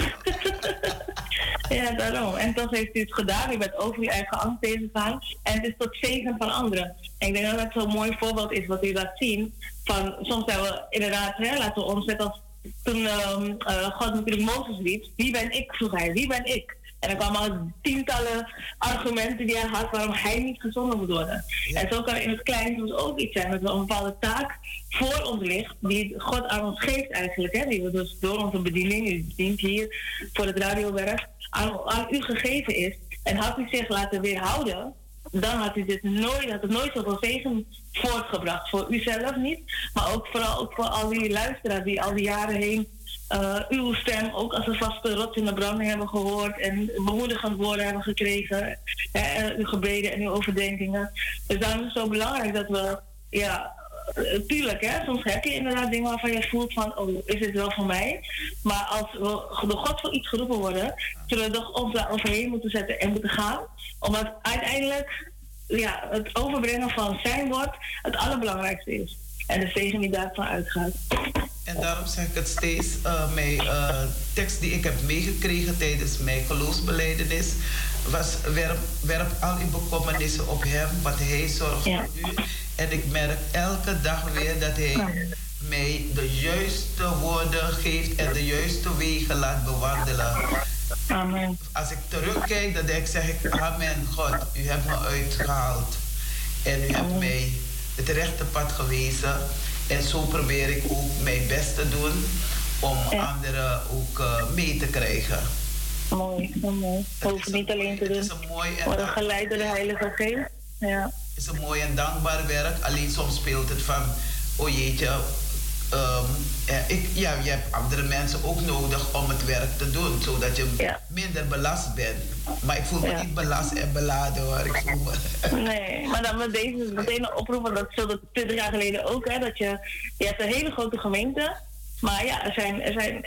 ja, daarom. En toch heeft u het gedaan. U bent over uw eigen angst heen gegaan. En het is tot zegen van anderen. En ik denk dat dat zo'n mooi voorbeeld is wat u laat zien. Van soms zijn we inderdaad, hè, laten we ons net als toen um, uh, God natuurlijk Mozes riep. Wie ben ik, vroeg hij. Wie ben ik? En er kwamen al tientallen argumenten die hij had waarom hij niet gezonden moet worden. En zo kan in het klein soms ook iets zijn dat er een bepaalde taak voor ons ligt, die God aan ons geeft eigenlijk. Hè, die we dus door onze bediening, u dient hier voor het radiowerk, aan, aan u gegeven is. En had u zich laten weerhouden, dan had u dit nooit, had het nooit zoveel zegen voortgebracht. Voor uzelf niet, maar ook vooral ook voor al die luisteraars die al die jaren heen uh, uw stem ook als een vaste rot in de branding hebben gehoord en bemoedigend woorden hebben gekregen, uh, uw gebeden en uw overdenkingen. Dus daarom is het zo belangrijk dat we ja, tuurlijk, hè, soms heb je inderdaad dingen waarvan je voelt van, oh, is dit wel voor mij? Maar als we door God voor iets geroepen worden, zullen we toch ons daar overheen moeten zetten en moeten gaan. Omdat uiteindelijk ja, het overbrengen van zijn woord het allerbelangrijkste is. En de zegen die daarvan uitgaat. En daarom zeg ik het steeds, uh, mijn uh, tekst die ik heb meegekregen tijdens mijn geloofsbeleidenis, was werp, werp al uw bekommernissen op hem, wat hij zorgt voor u. En ik merk elke dag weer dat hij mij de juiste woorden geeft en de juiste wegen laat bewandelen. Amen. Als ik terugkijk, dan denk ik, zeg ik, amen, God, u hebt me uitgehaald. En u hebt mij het rechte pad gewezen. En zo probeer ik ook mijn best te doen om anderen ook uh, mee te krijgen. Mooi, mooi. Hoef niet alleen te doen. Worden geleid door de Heilige Geest. Ja. Het is een mooi en dankbaar werk. Alleen soms speelt het van, oh jeetje, um, ik, ja, je hebt andere mensen ook nodig om het werk te doen, zodat je minder belast bent. Maar ik voel me niet belast en beladen hoor. Ik voel me... Nee, maar dan met deze meteen oproepen, dat zo dat 20 jaar geleden ook, hè, dat je, je hebt een hele grote gemeente. Maar ja, er zijn, er zijn,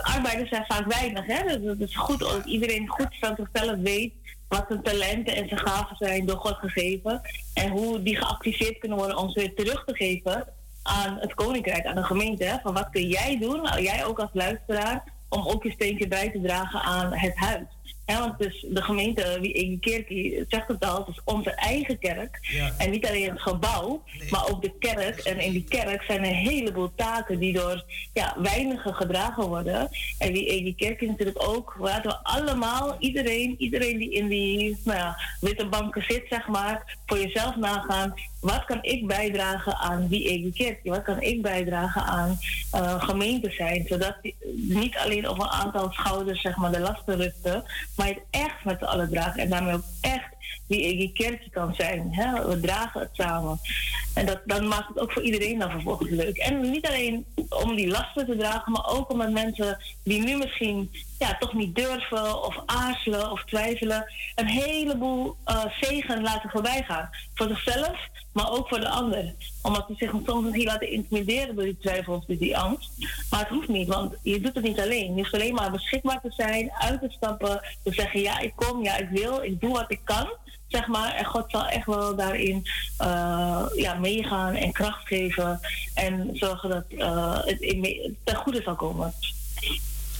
arbeiders zijn vaak weinig. Hè? Dus het is goed dat iedereen goed van zichzelf weet wat zijn talenten en zijn gaven zijn door God gegeven. En hoe die geactiveerd kunnen worden om ze weer terug te geven aan het koninkrijk, aan de gemeente. Van wat kun jij doen, jij ook als luisteraar, om ook je steentje bij te dragen aan het huis. Ja, want dus de gemeente, wie kerk zegt het al, het is onze eigen kerk. En niet alleen het gebouw, maar ook de kerk. En in die kerk zijn er een heleboel taken die door ja, weinigen gedragen worden. En die kerk is natuurlijk ook, laten we allemaal, iedereen, iedereen die in die nou ja, witte banken zit, zeg maar, voor jezelf nagaan. Wat kan ik bijdragen aan die kerk? Wat kan ik bijdragen aan uh, gemeente zijn? Zodat niet alleen op een aantal schouders zeg maar, de lasten rusten, maar het echt met z'n allen dragen. En daarmee ook echt die kerkje kan zijn. Hè? We dragen het samen. En dat, dan maakt het ook voor iedereen dan vervolgens leuk. En niet alleen om die lasten te dragen, maar ook omdat mensen die nu misschien ja, toch niet durven of aarzelen of twijfelen, een heleboel uh, zegen laten voorbij gaan. Voor zichzelf, maar ook voor de ander. Omdat ze zich soms misschien laten intimideren door die twijfel of die angst. Maar het hoeft niet, want je doet het niet alleen. Je hoeft alleen maar beschikbaar te zijn, uit te stappen, te zeggen ja, ik kom, ja, ik wil, ik doe wat ik kan. Zeg maar, en God zal echt wel daarin uh, ja, meegaan en kracht geven. En zorgen dat uh, het ten goede zal komen.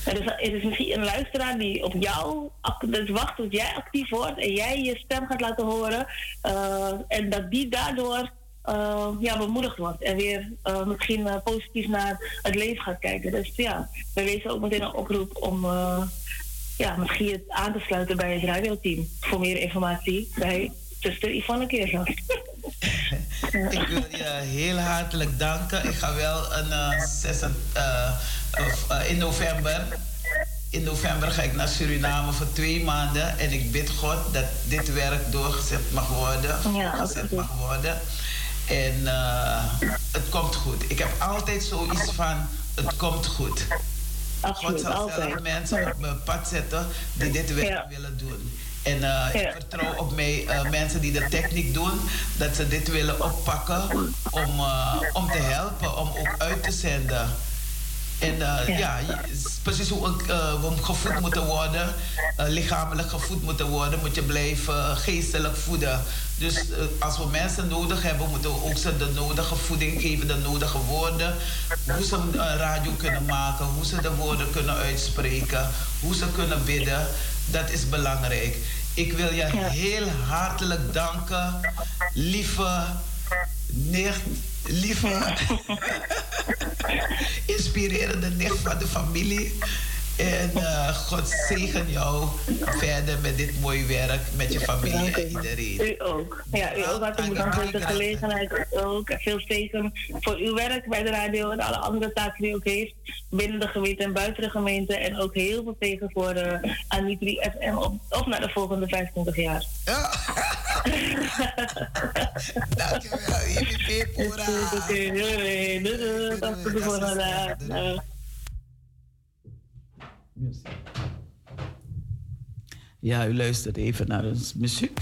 Er is, is misschien een luisteraar die op jou dus wacht tot jij actief wordt en jij je stem gaat laten horen. Uh, en dat die daardoor uh, ja, bemoedigd wordt en weer uh, misschien positief naar het leven gaat kijken. Dus ja, we wezen ook meteen een oproep om ja, misschien aan te sluiten bij het radioteam. Voor meer informatie bij zuster Yvonne Keersland. Ik wil je heel hartelijk danken. Ik ga wel een uh, uh, in november. In november ga ik naar Suriname voor twee maanden. En ik bid God dat dit werk doorgezet mag worden. Ja, mag worden. En uh, het komt goed. Ik heb altijd zoiets van: het komt goed. Absoluut, God zal zelf mensen op mijn pad zetten die dit werk willen doen. En uh, ik vertrouw op mij, uh, mensen die de techniek doen, dat ze dit willen oppakken om, uh, om te helpen, om ook uit te zenden. En ja. precies hoe we gevoed moeten worden, lichamelijk gevoed moeten worden, moet je blijven geestelijk voeden. Dus als we mensen nodig hebben, moeten we ook ze de nodige voeding geven, de nodige woorden. Hoe ze een radio kunnen maken, hoe ze de woorden kunnen uitspreken, hoe ze kunnen bidden. Dat is belangrijk. Ik wil je heel hartelijk danken, lieve nicht lieve, inspirerende nicht van de familie. En uh, God zegen jou verder met dit mooie werk met je familie en iedereen. U ook. Ja, u ook hartelijk bedankt voor de gelegenheid. Ook veel zegen voor uw werk bij de radio en alle andere taken die u ook heeft. Binnen de gemeente en buiten de gemeente. En ook heel veel zegen voor uh, Anitri FM op, op naar de volgende 25 jaar. Ja. Dankjewel. IBP Pura. Doei, doei. Doei, Ja, u luistert even naar ons muziek.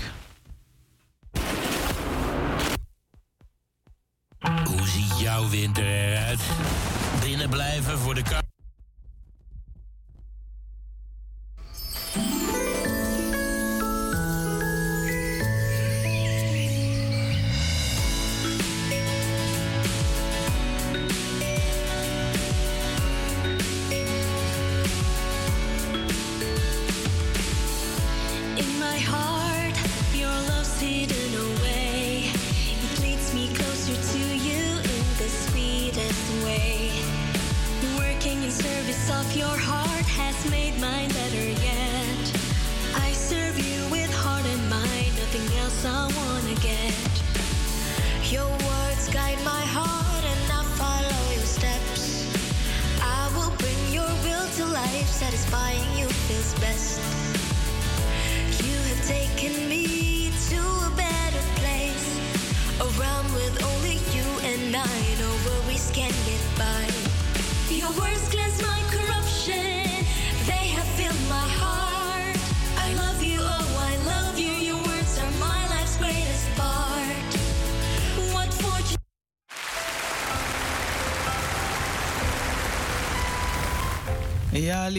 ziet jouw winter eruit? Binnen blijven voor de kar.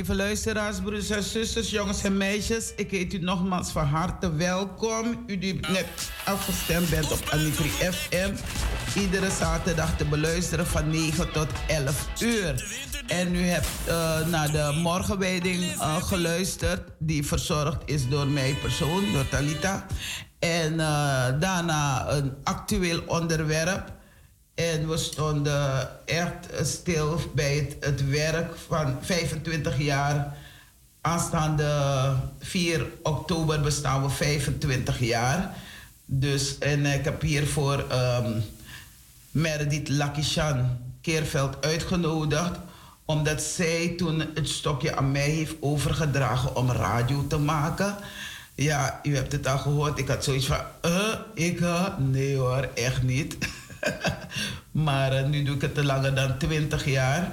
Lieve luisteraars, broers en zusters, jongens en meisjes. Ik heet u nogmaals van harte welkom. U die net afgestemd bent op Anitri FM. Iedere zaterdag te beluisteren van 9 tot 11 uur. En u hebt uh, naar de morgenwijding uh, geluisterd. Die verzorgd is door mij persoon, door Talita. En uh, daarna een actueel onderwerp. En we stonden echt stil bij het, werk van 25 jaar. Aanstaande 4 oktober bestaan we 25 jaar. Dus, en ik heb hiervoor um, ehm, Meredith Lakishan Keerveld uitgenodigd. Omdat zij toen het stokje aan mij heeft overgedragen om radio te maken. Ja, u hebt het al gehoord. Ik had zoiets van, uh, ik, uh, nee hoor, echt niet. maar uh, nu doe ik het langer dan 20 jaar.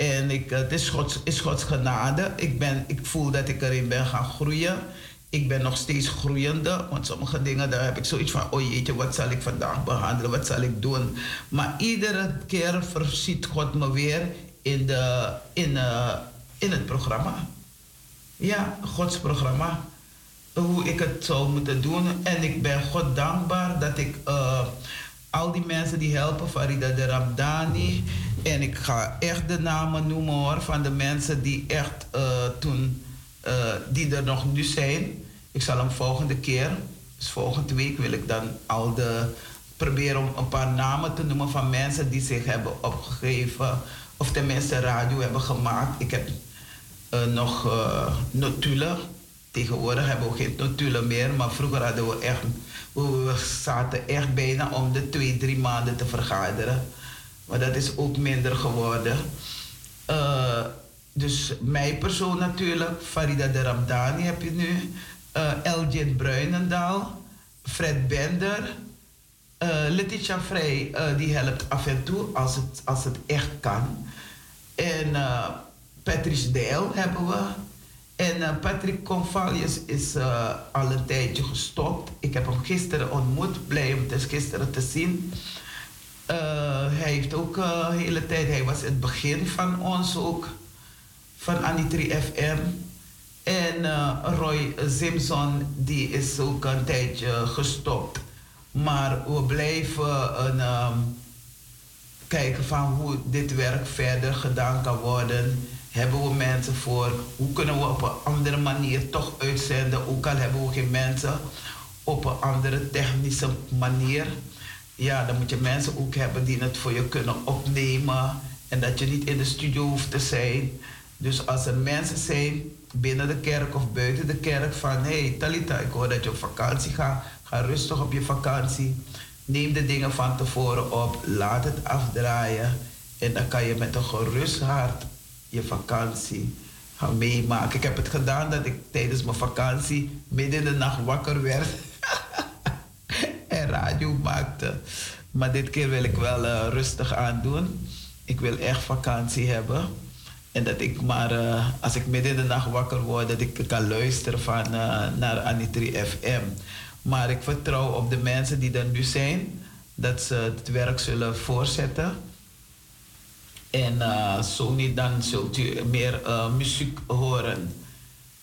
En ik, het is Gods, is Gods genade. Ik, ben, ik voel dat ik erin ben gaan groeien. Ik ben nog steeds groeiende. Want sommige dingen, daar heb ik zoiets van... oh jeetje, wat zal ik vandaag behandelen? Wat zal ik doen? Maar iedere keer voorziet God me weer in, de, in, uh, in het programma. Ja, Gods programma. Hoe ik het zou moeten doen. En ik ben God dankbaar dat ik... al die mensen die helpen, Farida de Ramdani. En ik ga echt de namen noemen hoor, van de mensen die echt uh, toen, uh, die er nog nu zijn. Ik zal hem volgende keer, dus volgende week wil ik dan al de, proberen om een paar namen te noemen van mensen die zich hebben opgegeven. Of tenminste radio hebben gemaakt. Ik heb uh, nog notulen. Tegenwoordig hebben we geen notulen meer, maar vroeger hadden we echt we zaten echt bijna om de twee, drie maanden te vergaderen. Maar dat is ook minder geworden. Uh, dus mijn persoon natuurlijk, Farida de Ramdani heb je nu. Uh, Elgin Bruinendaal, Fred Bender. Uh, Letitia Vrij, die helpt af en toe als het, als het echt kan. En Patrice Deil hebben we. En uh, Patrick Convalius is uh, al een tijdje gestopt. Ik heb hem gisteren ontmoet, blij om het gisteren te zien. Uh, hij heeft ook de hele tijd, hij was het begin van ons ook, van Anitri FM. En Roy Simpson, die is ook een tijdje gestopt. Maar we blijven een, um, kijken van hoe dit werk verder gedaan kan worden hebben we mensen voor? Hoe kunnen we op een andere manier toch uitzenden? Ook al hebben we geen mensen op een andere technische manier. Ja, dan moet je mensen ook hebben die het voor je kunnen opnemen. En dat je niet in de studio hoeft te zijn. Dus als er mensen zijn binnen de kerk of buiten de kerk van... hé hey, Talita, ik hoor dat je op vakantie gaat. Ga rustig op je vakantie. Neem de dingen van tevoren op. Laat het afdraaien. En dan kan je met een gerust hart je vakantie gaan meemaken. Ik heb het gedaan dat ik tijdens mijn vakantie midden in de nacht wakker werd en radio maakte. Maar dit keer wil ik wel uh, rustig aandoen. Ik wil echt vakantie hebben. En dat ik maar, uh, als ik midden in de nacht wakker word, dat ik kan luisteren van, uh, naar Anitri FM. Maar ik vertrouw op de mensen die er nu zijn, dat ze het werk zullen voortzetten. En zo niet, dan zult u meer uh, muziek horen.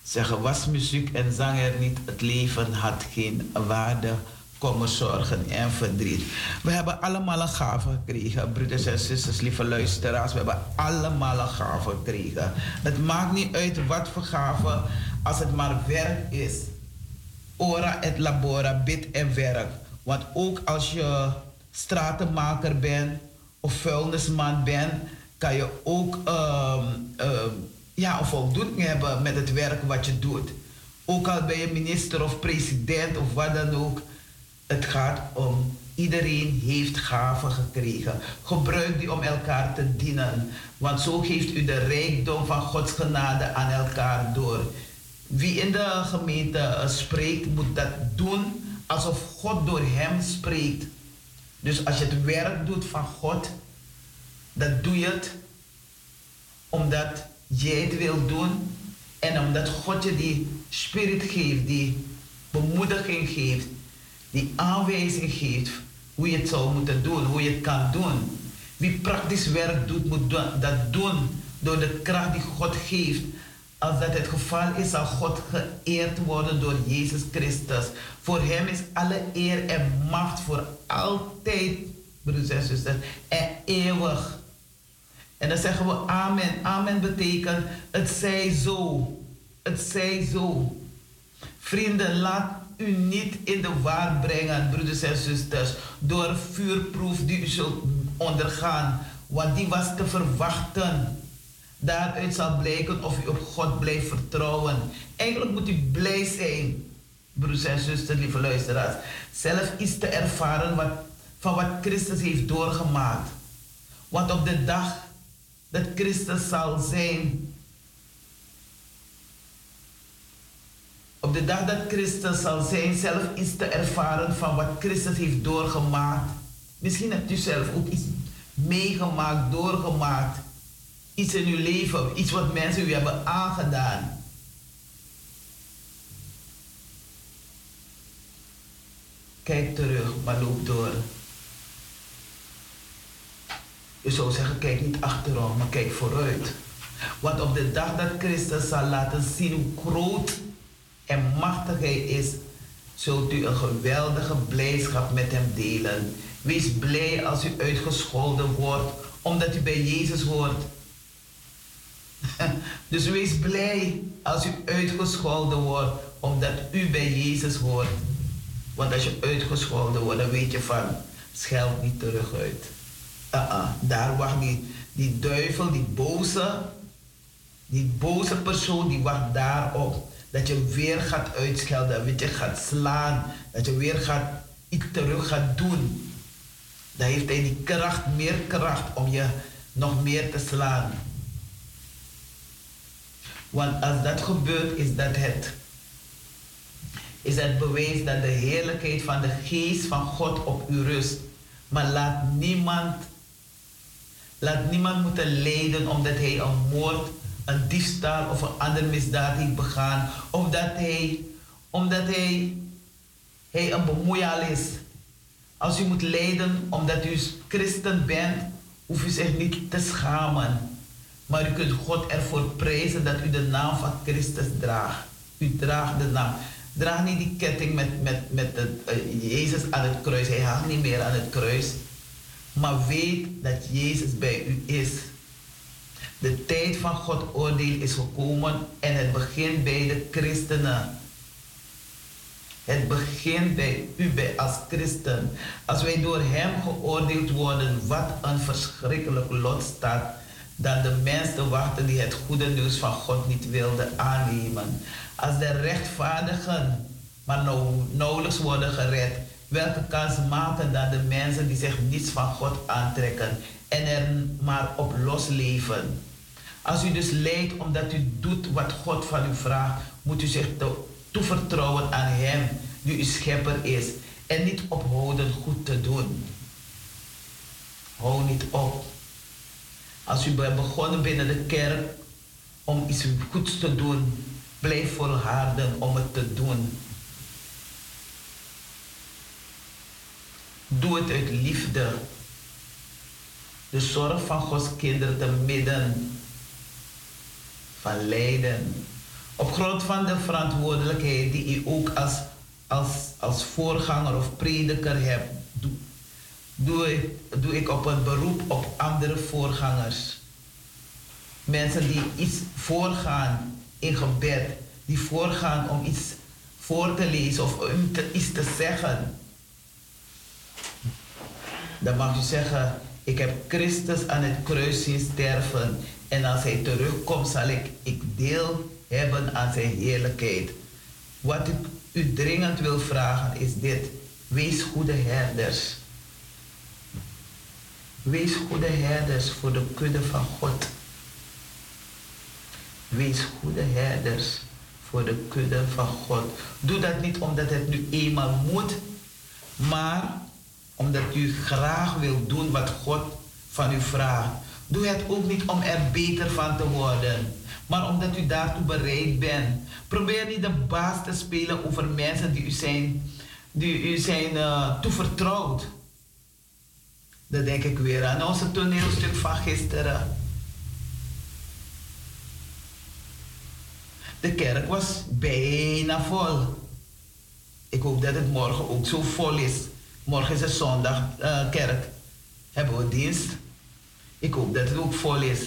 Zeggen, was muziek en zang er niet, het leven had geen waarde komen zorgen en verdriet. We hebben allemaal een gave gekregen, broeders en zusters, lieve luisteraars. We hebben allemaal een gave gekregen. Het maakt niet uit wat voor gave, als het maar werk is. Ora et labora, bid en werk. Want ook als je stratenmaker bent of vuilnisman bent, kan je ook uh, uh, ja, een voldoening hebben met het werk wat je doet. Ook al ben je minister of president of wat dan ook. Het gaat om iedereen heeft gaven gekregen. Gebruik die om elkaar te dienen. Want zo geeft u de rijkdom van Gods genade aan elkaar door. Wie in de gemeente spreekt, moet dat doen alsof God door hem spreekt. Dus als je het werk doet van God, dan doe je het omdat jij het wil doen en omdat God je die spirit geeft, die bemoediging geeft, die aanwijzing geeft hoe je het zou moeten doen, hoe je het kan doen. Wie praktisch werk doet, moet dat doen door de kracht die God geeft. Als dat het geval is, zal God geëerd worden door Jezus Christus. Voor Hem is alle eer en macht voor altijd, broeders en zusters, en eeuwig. En dan zeggen we amen. Amen betekent het zij zo. Het zij zo. Vrienden, laat u niet in de war brengen, broeders en zusters, door vuurproef die u zult ondergaan. Want die was te verwachten. Daaruit zal blijken of u op God blijft vertrouwen. Eigenlijk moet u blij zijn, broeders en zusters, lieve luisteraars. Zelf iets te ervaren wat, van wat Christus heeft doorgemaakt. Want op de dag dat Christus zal zijn, op de dag dat Christus zal zijn, zelf iets te ervaren van wat Christus heeft doorgemaakt. Misschien hebt u zelf ook iets meegemaakt, doorgemaakt. Iets in uw leven, iets wat mensen u hebben aangedaan. Kijk terug, maar loop door. Je zou zeggen, kijk niet achterom, maar kijk vooruit. Want op de dag dat Christus zal laten zien hoe groot en machtig Hij is, zult u een geweldige blijdschap met Hem delen. Wees blij als u uitgescholden wordt, omdat u bij Jezus hoort. dus wees blij als u uitgescholden wordt, omdat u bij Jezus hoort. Want als je uitgescholden wordt, dan weet je van, scheld niet terug uit. Uh -uh, daar wacht die, die duivel, die boze, die boze persoon, die wacht daarop. Dat je weer gaat uitschelden, dat je gaat slaan, dat je weer gaat iets terug gaat doen. Dan heeft hij die kracht, meer kracht om je nog meer te slaan. Want als dat gebeurt, is dat het. Is het bewijs dat de heerlijkheid van de geest van God op u rust. Maar laat niemand, laat niemand moeten lijden omdat hij een moord, een diefstal of een andere misdaad heeft begaan. Of dat hij, omdat hij, hij een bemoeial is. Als u moet lijden omdat u christen bent, hoef u zich niet te schamen. Maar u kunt God ervoor prijzen dat u de naam van Christus draagt. U draagt de naam. Draag niet die ketting met, met, met de, uh, Jezus aan het kruis. Hij hangt niet meer aan het kruis. Maar weet dat Jezus bij u is. De tijd van God oordeel is gekomen en het begint bij de christenen. Het begint bij u bij als christen. Als wij door Hem geoordeeld worden, wat een verschrikkelijk lot staat dan de mensen wachten die het goede nieuws van God niet wilden aannemen. Als de rechtvaardigen maar nou, nauwelijks worden gered, welke kans maken dan de mensen die zich niets van God aantrekken en er maar op los leven? Als u dus lijdt omdat u doet wat God van u vraagt, moet u zich toevertrouwen aan Hem die uw schepper is en niet ophouden goed te doen. Hou niet op. Als u bent begonnen binnen de kerk om iets goeds te doen, blijf volharden om het te doen. Doe het uit liefde. De zorg van Gods kinderen te midden van lijden. Op grond van de verantwoordelijkheid die u ook als, als, als voorganger of prediker hebt, doe, doe, ik, ik op een beroep op andere voorgangers. Mensen die iets voorgaan in gebed, die voorgaan om iets voor te lezen of iets te zeggen. Dan mag je zeggen, ik heb Christus aan het kruis zien sterven en als hij terugkomt zal ik, ik deel hebben aan zijn heerlijkheid. Wat ik u dringend wil vragen is dit. Wees goede herders. Wees goede herders voor de kudde van God. Wees goede herders voor de kudde van God. Doe dat niet omdat het nu eenmaal moet, maar omdat u graag wilt doen wat God van u vraagt. Doe het ook niet om er beter van te worden, maar omdat u daartoe bereid bent. Probeer niet de baas te spelen over mensen die u zijn, die u zijn uh, toevertrouwd. Dat denk ik weer aan onze toneelstuk van gisteren. De kerk was bijna vol. Ik hoop dat het morgen ook zo vol is. Morgen is het zondag uh, kerk. Hebben we dienst. Ik hoop dat het ook vol is.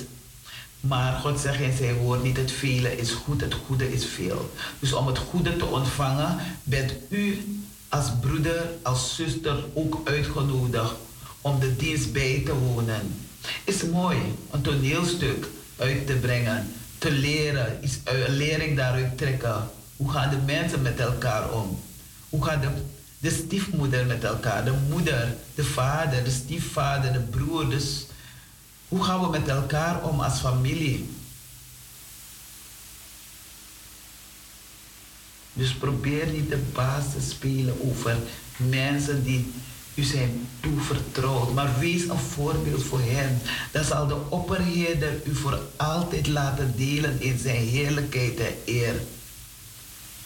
Maar God zegt in zijn woord niet het vele is goed, het goede is veel. Dus om het goede te ontvangen, bent u als broeder, als zuster ook uitgenodigd om de dienst bij te wonen. Is mooi, een toneelstuk uit te brengen, te leren, iets, een lering daaruit trekken. Hoe gaan de mensen met elkaar om? Hoe gaat de, de stiefmoeder met elkaar, de moeder, de vader, de stiefvader, de broer, de, hoe gaan we met elkaar om als familie? Dus probeer niet de baas te spelen over mensen die u zijn toevertrouwd. Maar wees een voorbeeld voor hen. Dan zal de opperheerder u voor altijd laten delen in zijn heerlijkheid en eer.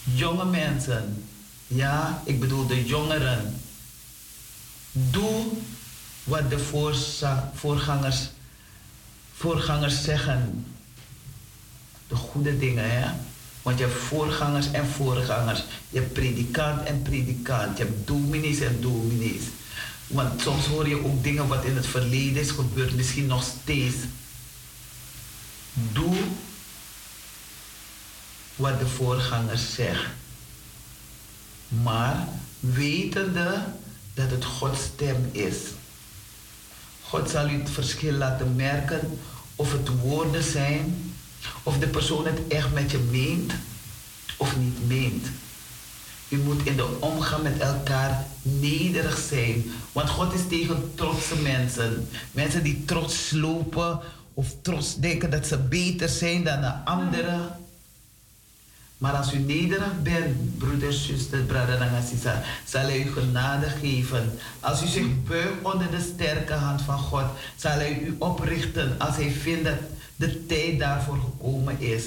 Jonge mensen, ja, ik bedoel de jongeren. Doe wat de voorgangers voorgangers zeggen de goede dingen, hè? Want je hebt voorgangers en voorgangers. Je hebt predikant en predikant. Je hebt dominees en dominees. Want soms hoor je ook dingen wat in het verleden is gebeurd, misschien nog steeds. Doe wat de voorgangers zeggen. Maar wetende dat het Gods stem is. God zal u het verschil laten merken of het woorden zijn, of de persoon het echt met je meent of niet meent. U moet in de omgang met elkaar nederig zijn. Want God is tegen trotse mensen. Mensen die trots slopen of trots denken dat ze beter zijn dan de anderen. Maar als u nederig bent, broeders, braden en zal hij u genade geven. Als u zich buigt onder de sterke hand van God, zal hij u oprichten als hij vindt dat de tijd daarvoor gekomen is.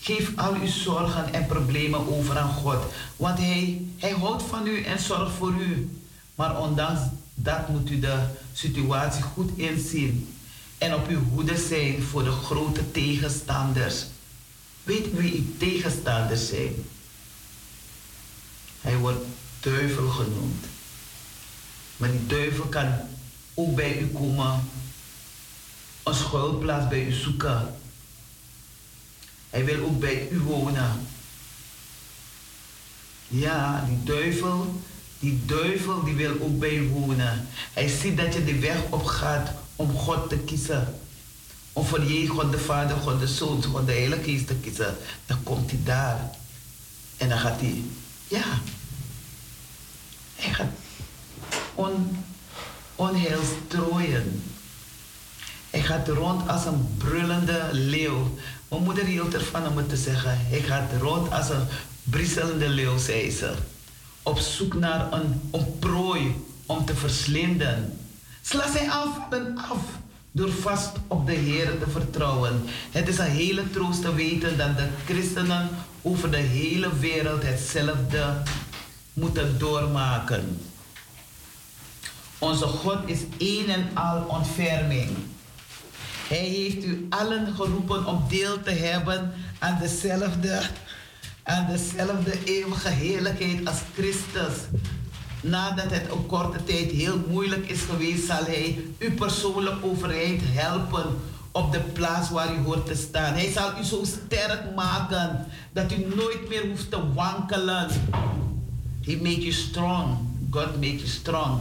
Geef al uw zorgen en problemen over aan God, want hij, hij houdt van u en zorgt voor u. Maar ondanks dat moet u de situatie goed inzien en op uw hoede zijn voor de grote tegenstanders. Weet wie uw tegenstanders zijn? Hij wordt duivel genoemd. Maar die duivel kan ook bij u komen, een schuilplaats bij u zoeken. Hij wil ook bij u wonen. Ja, die duivel, die duivel die wil ook bij u wonen. Hij ziet dat je de weg op gaat om God te kiezen om voor je God de Vader, God de Zoon, God de Heilige Geest te kiezen, dan komt hij daar. En dan gaat hij, ja, hij gaat on, onheil strooien. Hij gaat rond als een brullende leeuw. Mijn moeder hield ervan om het te zeggen. Hij gaat rond als een brisselende leeuw, zei ze. Op zoek naar een, prooi om te verslinden. Sla zijn aanvallen af door vast op de Heer te vertrouwen. Het is een hele troost te weten dat de christenen over de hele wereld hetzelfde moeten doormaken. Onze God is één en al ontferming. Hij heeft u allen geroepen om deel te hebben aan dezelfde, aan dezelfde eeuwige heerlijkheid als Christus. Nadat het een korte tijd heel moeilijk is geweest, zal Hij u persoonlijk overeind helpen op de plaats waar u hoort te staan. Hij zal u zo sterk maken dat u nooit meer hoeft te wankelen. He make you strong. God make you strong.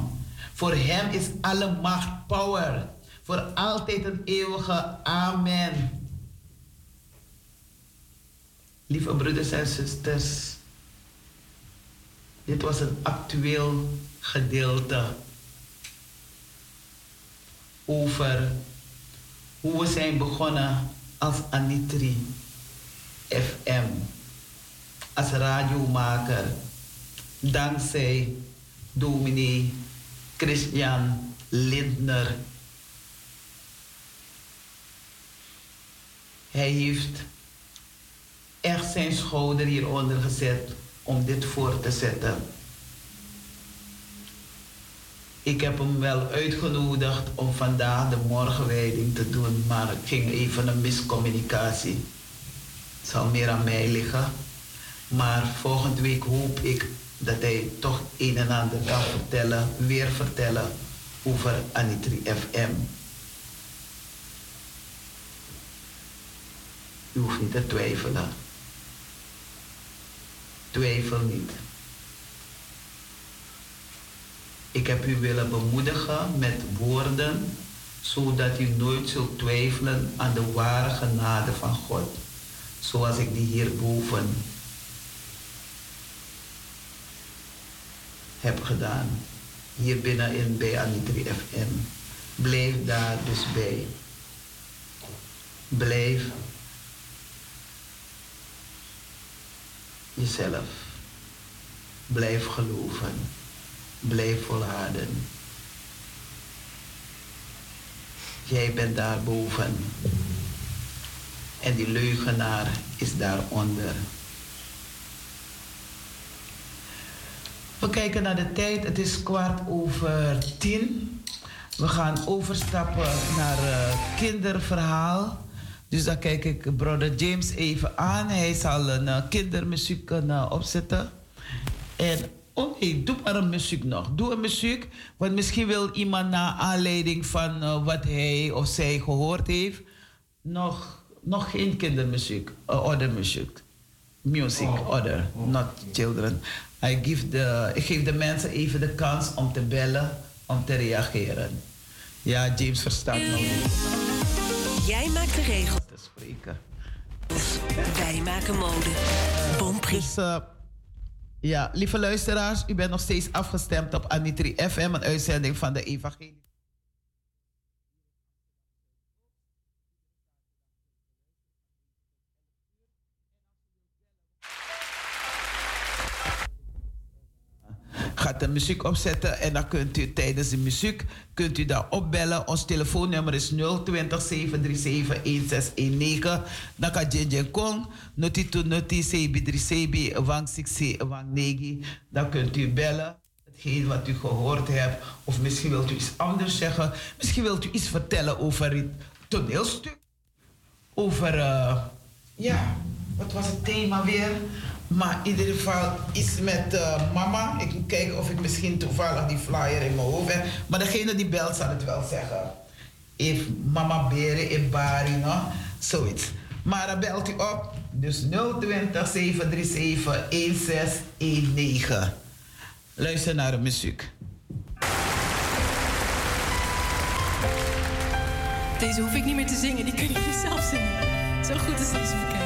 Voor hem is alle macht power. Voor altijd een eeuwige amen. Lieve broeders en zusters, dit was een actueel gedeelte over hoe we zijn begonnen als Anitri FM, als radiomaker, dankzij dominee Christian Lindner. Hij heeft echt zijn schouder hieronder gezet om dit voor te zetten. Ik heb hem wel uitgenodigd om vandaag de morgenwijding te doen, maar het ging even een miscommunicatie. Het zal meer aan mij liggen. Maar volgende week hoop ik dat hij toch een en ander kan vertellen, weer vertellen over Anitri FM. U hoeft niet te twijfelen. Twijfel niet. Ik heb u willen bemoedigen met woorden, zodat u nooit zult twijfelen aan de ware genade van God, zoals ik die hierboven heb gedaan. Hier binnenin bij Anitri FM. Blijf daar dus bij. Blijf jezelf. Blijf geloven. Blijf volharden. Jij bent daar boven. En die leugenaar is daaronder. We kijken naar de tijd. Het is kwart over tien. We gaan overstappen naar uh, kinderverhaal. Dus dan kijk ik brother James even aan. Hij zal een uh, kindermuziek uh, opzetten. En oh nee, doe maar een muziek nog. Doe een muziek. Want misschien wil iemand naar aanleiding van uh, wat hij of zij gehoord heeft... nog, nog geen kindermuziek. Uh, other muziek. Music, oh. other, oh. not children. I give the, ik geef de mensen even de kans om te bellen, om te reageren. Ja, James verstaat nog niet. Jij maakt de regels. Te spreken. Wij maken mode. Bonprix. Dus, uh, ja, lieve luisteraars, u bent nog steeds afgestemd op Anitri FM, een uitzending van de Evangelie. Gaat de muziek opzetten en dan kunt u tijdens de muziek kunt u daar opbellen. Ons telefoonnummer is 020 737 1619. Dan kan Jen Kong, noti to sebi 3 sebi wang 6 wang 9. Dan kunt u bellen. Hetgeen wat u gehoord hebt. Of misschien wilt u iets anders zeggen. Misschien wilt u iets vertellen over het toneelstuk. Over, uh, ja, wat was het thema weer? Maar in ieder geval iets met uh, mama. Ik moet kijken of ik misschien toevallig die flyer in mijn hoofd heb. Maar degene die belt zal het wel zeggen. If mama beren in Bari, no? zoiets. Maar dan belt u op. Dus 020 737 1619. Luister naar de muziek. Deze hoef ik niet meer te zingen, die kun je zelf zingen. Zo goed is deze bekend.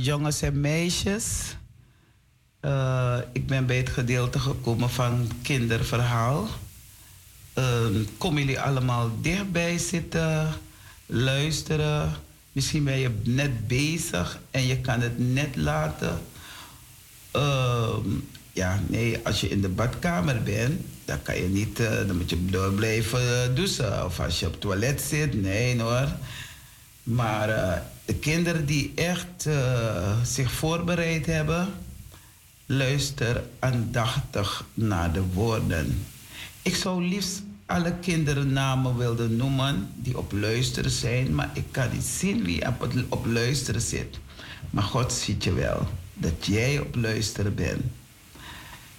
Jongens en meisjes. Eh, ik ben bij het gedeelte gekomen van kinderverhaal. Eh, komen jullie allemaal dichtbij zitten, luisteren? Misschien ben je net bezig en je kan het net laten. Ehm, ja, nee, als je in de badkamer bent, dan kan je niet, eh, dan moet je door blijven douchen. Of als je op het toilet zit, nee hoor. Maar eh, de kinderen die echt eh, zich voorbereid hebben, luister aandachtig naar de woorden. Ik zou liefst alle kinderen namen willen noemen die op luisteren zijn, maar ik kan niet zien wie op, het- op luisteren zit. Maar God ziet je wel dat jij op luisteren bent.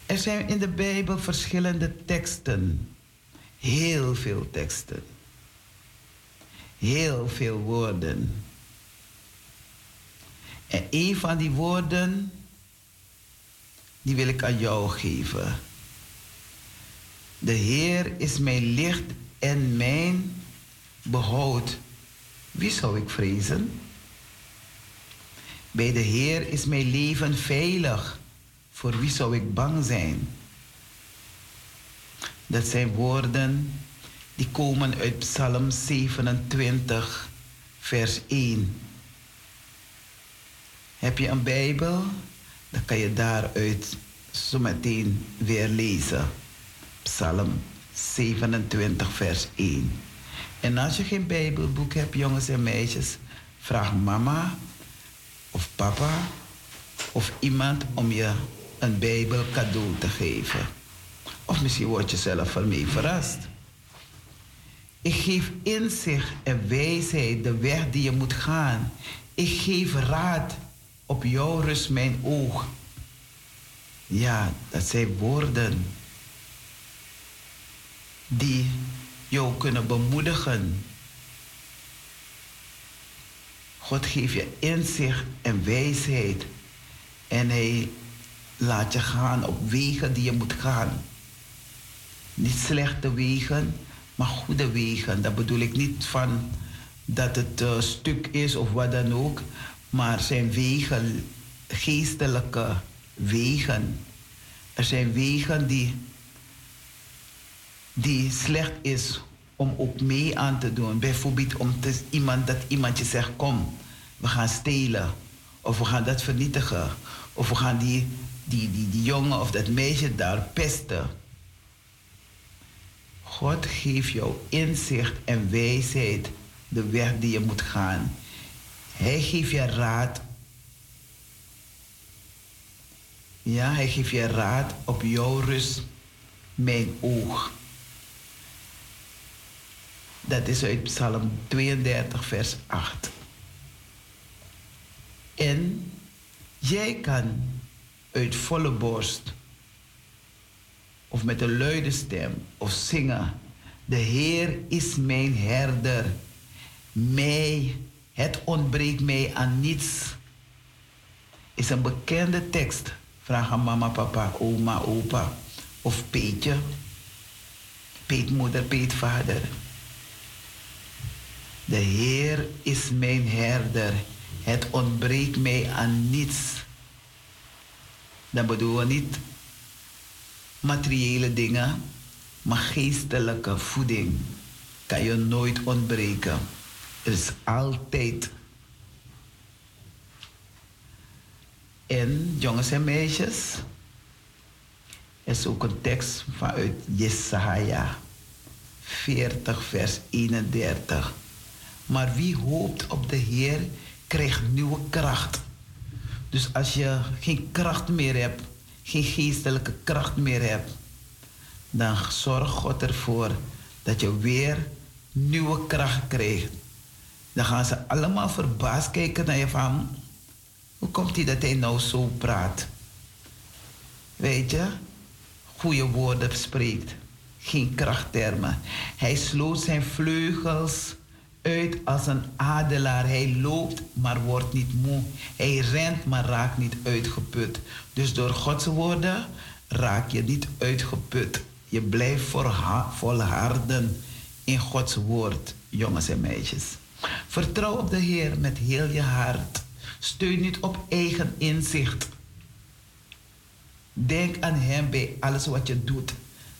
Er zijn in de Bijbel verschillende teksten, heel veel teksten heel veel woorden. En een van die woorden, die wil ik aan jou geven. De Heer is mijn licht en mijn behoud. Wie zou ik vrezen? Bij de Heer is mijn leven veilig. Voor wie zou ik bang zijn? Dat zijn woorden die komen uit Psalm 27, vers 1. Heb je een Bijbel? Dan kan je daaruit zo meteen weer lezen. Psalm 27, vers 1. En als je geen Bijbelboek hebt, jongens en meisjes, vraag mama of papa of iemand om je een Bijbel cadeau te geven. Of misschien word je zelf ermee verrast. Ik geef inzicht en wijsheid de weg die je moet gaan. Ik geef raad. Op jou rust mijn oog. Ja, dat zijn woorden die jou kunnen bemoedigen. God geeft je inzicht en wijsheid. En hij laat je gaan op wegen die je moet gaan. Niet slechte wegen, maar goede wegen. Dat bedoel ik niet van dat het uh, stuk is of wat dan ook. Maar zijn wegen, geestelijke wegen. Er zijn wegen die, die slecht is om ook mee aan te doen. Bijvoorbeeld om te, iemand, dat iemand je zegt, kom, we gaan stelen. Of we gaan dat vernietigen. Of we gaan die, die, die, die jongen of dat meisje daar pesten. God geeft jou inzicht en wijsheid de weg die je moet gaan. Hij geeft je raad. Ja, hij geeft je raad op jouw rust, mijn oog. Dat is uit Psalm 32, vers 8. En jij kan uit volle borst of met een luide stem of zingen. De Heer is mijn herder. Mij, het ontbreekt mij aan niets. Is een bekende tekst. Vraag aan mama, papa, oma, opa of Peetje. peetmoeder, peetvader. De Heer is mijn herder. Het ontbreekt mij aan niets. Dan bedoelen we niet materiële dingen, maar geestelijke voeding kan je nooit ontbreken. Er is altijd. En jongens en meisjes, is ook een tekst vanuit Jesaja 40, vers 31. Maar wie hoopt op de Heer, krijgt nieuwe kracht. Dus als je geen kracht meer hebt, geen geestelijke kracht meer hebt, dan zorgt God ervoor dat je weer nieuwe kracht krijgt. Dan gaan ze allemaal verbaasd kijken naar je van, hoe komt hij dat hij nou zo praat? Weet je, goede woorden spreekt, geen krachttermen. Hij sloot zijn vleugels uit als een adelaar. Hij loopt, maar wordt niet moe. Hij rent, maar raakt niet uitgeput. Dus door Gods woorden raak je niet uitgeput. Je blijft volharden in Gods woord, jongens en meisjes. Vertrouw op de Heer met heel je hart. Steun niet op eigen inzicht. Denk aan Hem bij alles wat je doet.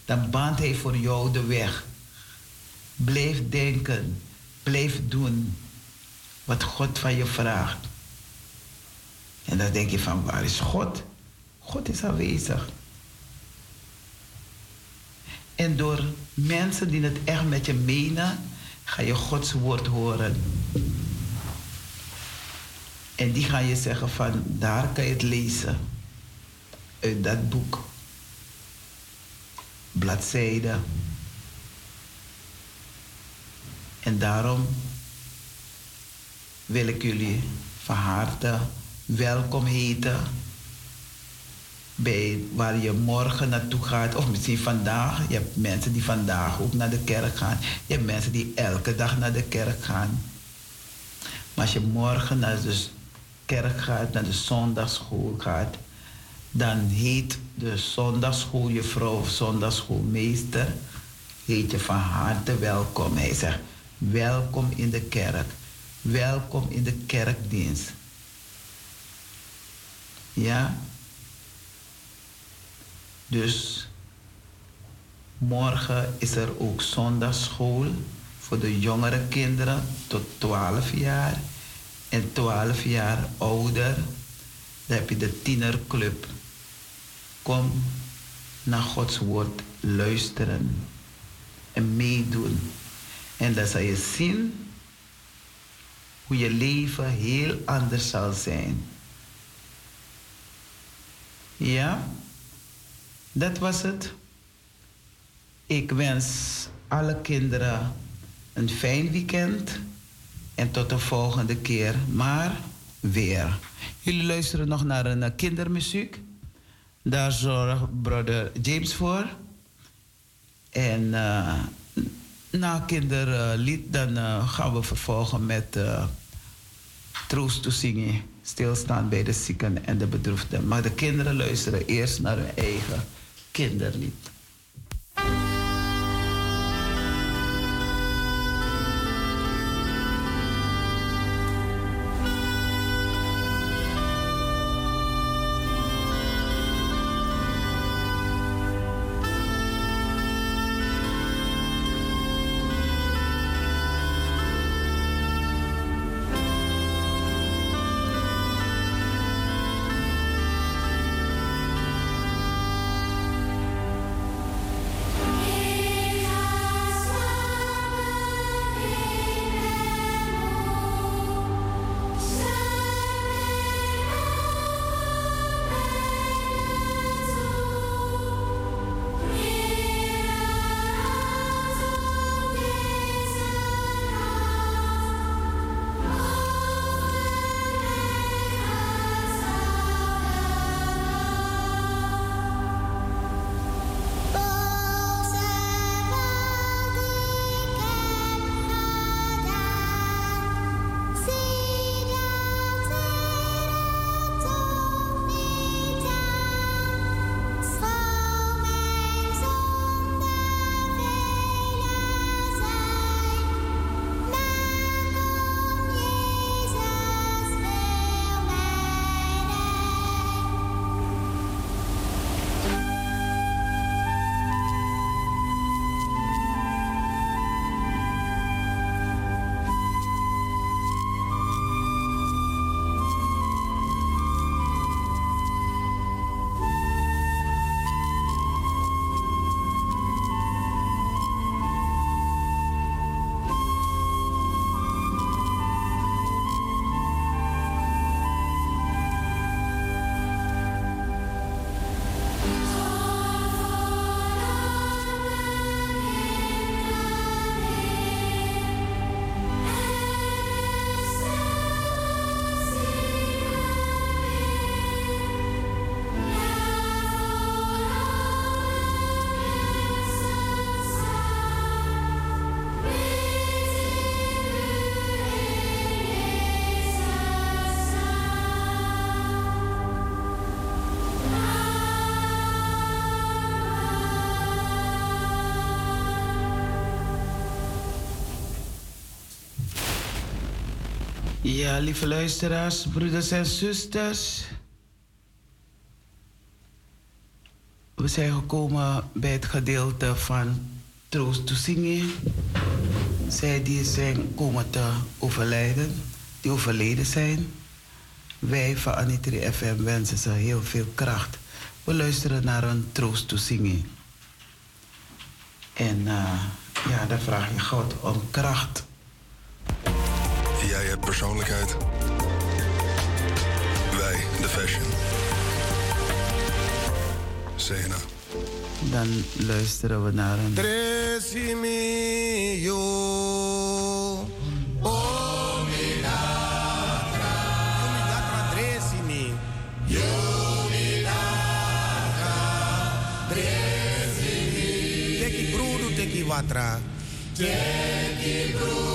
Dan baant Hij voor jou de weg. Blijf denken. Blijf doen wat God van je vraagt. En dan denk je van waar is God? God is aanwezig. En door mensen die het echt met je menen, ga je Gods woord horen. En die gaan je zeggen van daar kan je het lezen. Uit dat boek. Bladzijde. En daarom wil ik jullie van harte welkom heten bij waar je morgen naartoe gaat, of misschien vandaag. Je hebt mensen die vandaag ook naar de kerk gaan. Je hebt mensen die elke dag naar de kerk gaan. Maar als je morgen naar de kerk gaat, naar de zondagschool gaat, dan heet de zondagsschooljuffrouw of zondagsschoolmeester, heet je van harte welkom. Hij zegt, welkom in de kerk. Welkom in de kerkdienst. Ja? Dus morgen is er ook zondagschool voor de jongere kinderen tot 12 jaar. En 12 jaar ouder, dan heb je de tienerclub. Kom naar Gods woord luisteren en meedoen. En dan zal je zien hoe je leven heel anders zal zijn. Ja? Dat was het. Ik wens alle kinderen een fijn weekend en tot de volgende keer. Maar weer. Jullie luisteren nog naar een eh, kindermuziek. Daar zorgt brother James voor. En uh, na kinderlied dan uh, gaan we vervolgen met uh, zingen. Stilstaan bij de zieken en de bedroefden. Maar de kinderen luisteren eerst naar hun eigen kinderlied. Ja, lieve luisteraars, broeders en zusters. We zijn gekomen bij het gedeelte van troost to zingen. Zij die zijn komen te overlijden, die overleden zijn. Wij van Anitri FM wensen ze heel veel kracht. We luisteren naar een troost to zingen. En eh, ja, dan vraag je God om kracht. Jij hebt persoonlijkheid. Wij, de fashion. Sena. Dan luisteren we naar een Tresimi. Teki brudu teki watra. Teki brudu.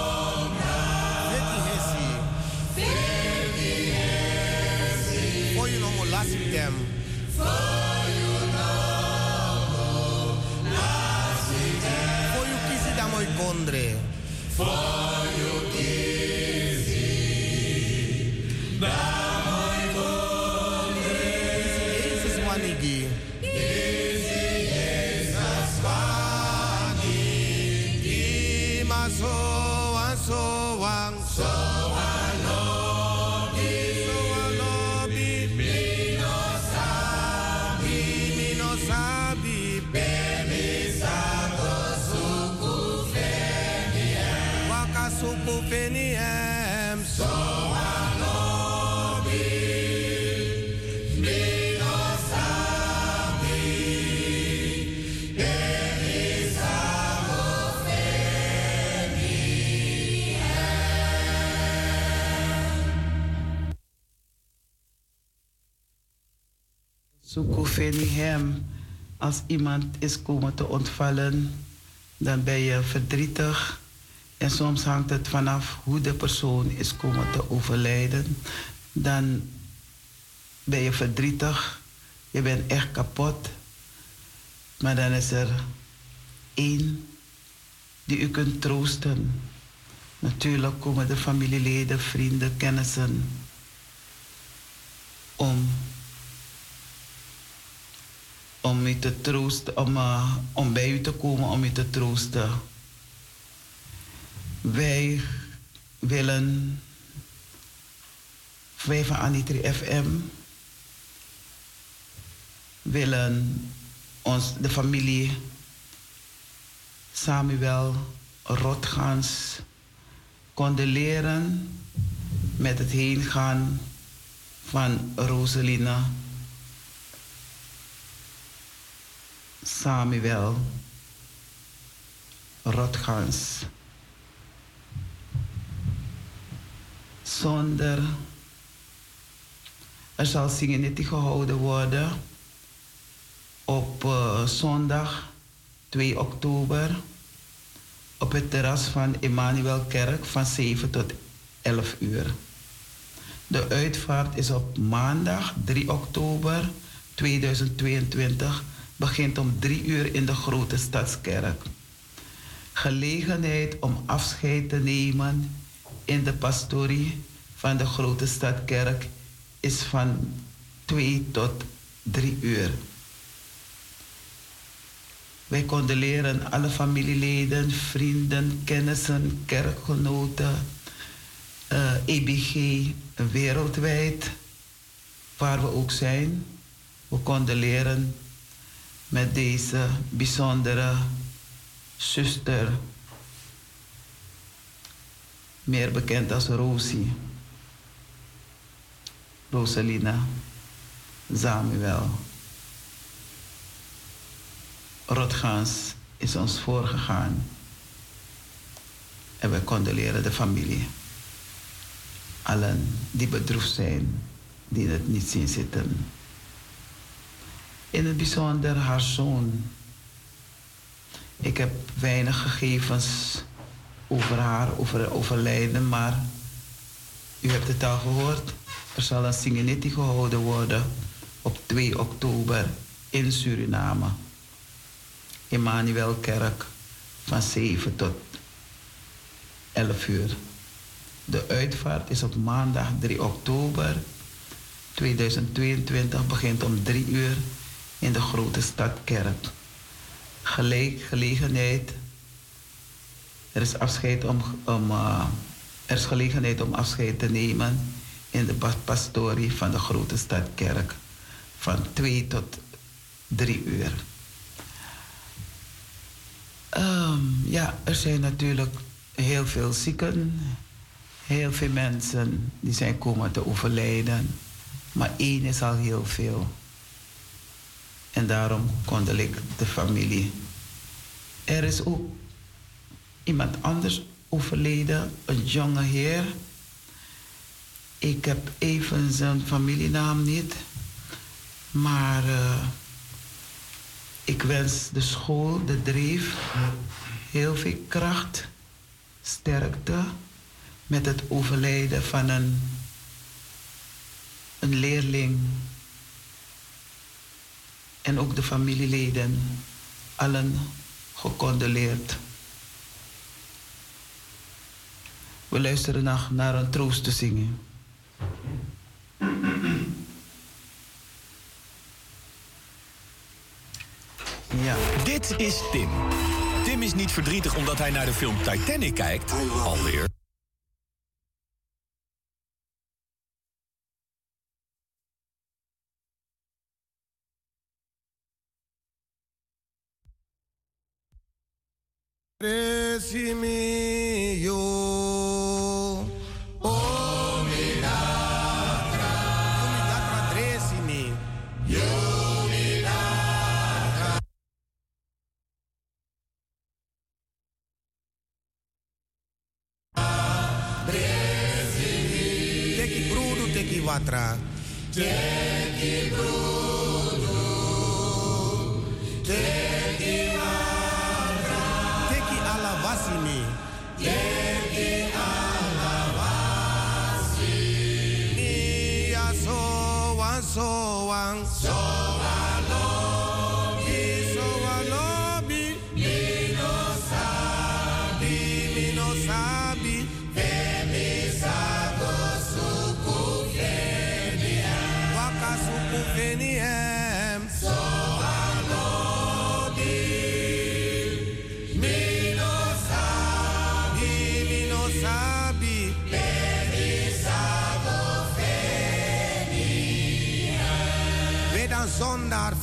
Hem als iemand is komen te ontvallen, dan ben je verdrietig. En soms hangt het vanaf hoe de persoon is komen te overlijden. Dan ben je verdrietig, je bent echt kapot. Maar dan is er één die u kunt troosten. Natuurlijk komen de familieleden, vrienden, kennissen om om u te troosten, om, uh, om bij u te komen om u te troosten. Wij willen, wij van Anitri FM, willen ons, de familie Samuel Rotgans condoleren met het heengaan van Roseline Samuel Rotgans. Zonder. Er zal zingen gehouden worden op uh, zondag 2 oktober op het terras van Emmanuel Kerk van 7 tot 11 uur. De uitvaart is op maandag 3 oktober 2022 begint om 3 uur in de grote stadskerk. Gelegenheid om afscheid te nemen in de pastorie van de grote stadkerk is van 2 tot 3 uur. Wij condoleren alle familieleden, vrienden, kennissen, kerkgenoten, EBG wereldwijd, waar we ook zijn. We condoleren met deze bijzondere zuster meer bekend als Rosie. Rosalina Samuel. Rotgans is ons voorgegaan. En wij condoleren de familie. Allen die bedroefd zijn, die het niet zien zitten. In het bijzonder haar zoon. Ik heb weinig gegevens over haar, over het overlijden, maar u hebt het al gehoord. Er zal een Singenetti gehouden worden op 2 oktober in Suriname. Emmanuelkerk van 7 tot 11 uur. De uitvaart is op maandag 3 oktober 2022, begint om 3 uur in de grote stad Kerk. Gelegenheid. Er is afscheid om, om uh, er is gelegenheid om afscheid te nemen in de pastorie van de grote stad Kerk van 2 tot 3 uur. Um, ja, er zijn natuurlijk heel veel zieken, heel veel mensen die zijn komen te overlijden, maar één is al heel veel. En daarom kondel ik de familie. Er is ook iemand anders overleden, een jonge heer. Ik heb even zijn familienaam niet. Maar uh, ik wens de school, de dreef, heel veel kracht, sterkte met het overlijden van een, een leerling. En ook de familieleden, allen gecondoleerd. We luisteren naar, naar een troost te zingen. Ja. Dit is Tim. Tim is niet verdrietig omdat hij naar de film Titanic kijkt. Alweer. Resimi Oh, milagro. Milagro resimi. Yo milagro. Teki brudo, teki watra. Teki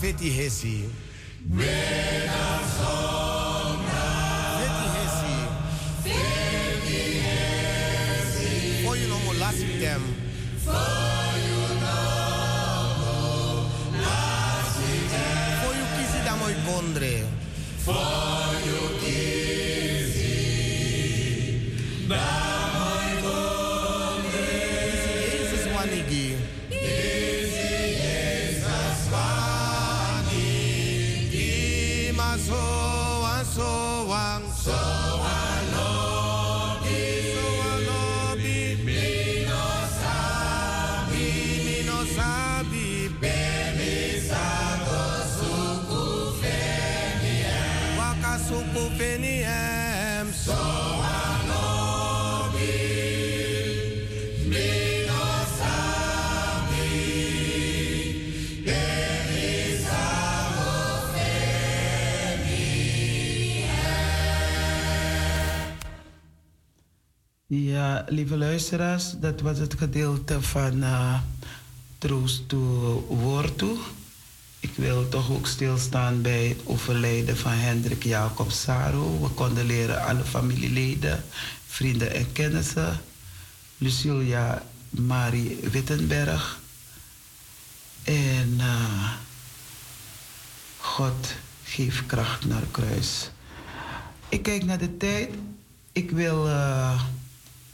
feti hesi. Wedan zonder. Feti hesi. Feti hesi. For you no more last with them. For you no more last with them. For you kisi da moi bondre. For you kisi Ja, lieve luisteraars, dat was het gedeelte van uh, Troost to Woord toe. Ik wil toch ook stilstaan bij het overlijden van Hendrik Jacob Saro. We condoleren alle familieleden, vrienden en kennissen. Lucilia Marie Wittenberg. En uh, God geeft kracht naar kruis. Ik kijk naar de tijd. Ik wil. Uh,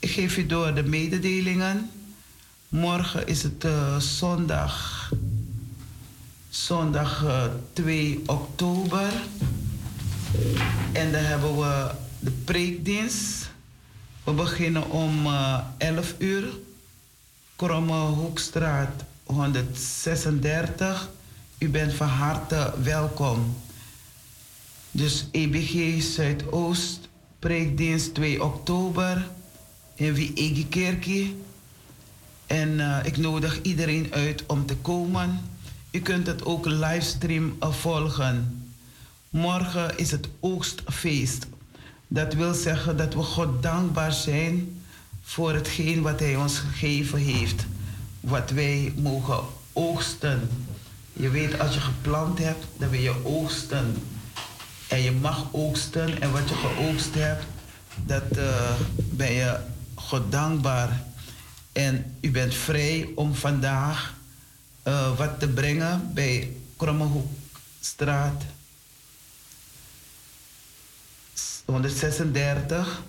ik geef u door de mededelingen. Morgen is het uh, zondag. Zondag 2 oktober. En dan hebben we de preekdienst. We beginnen om uh, 11 uur. Kromme Hoekstraat 136. U bent van harte welkom. Dus EBG Zuidoost, preekdienst 2 oktober in Wiegekerkie. En uh, ik nodig iedereen uit om te komen. U kunt het ook livestream uh, volgen. Morgen is het oogstfeest. Dat wil zeggen dat we God dankbaar zijn voor hetgeen wat Hij ons gegeven heeft. Wat wij mogen oogsten. Je weet, als je geplant hebt, dan wil je oogsten. En je mag oogsten. En wat je geoogst hebt, dat uh, ben je Dankbaar. En u bent vrij om vandaag uh, wat te brengen bij Krommehoekstraat 136.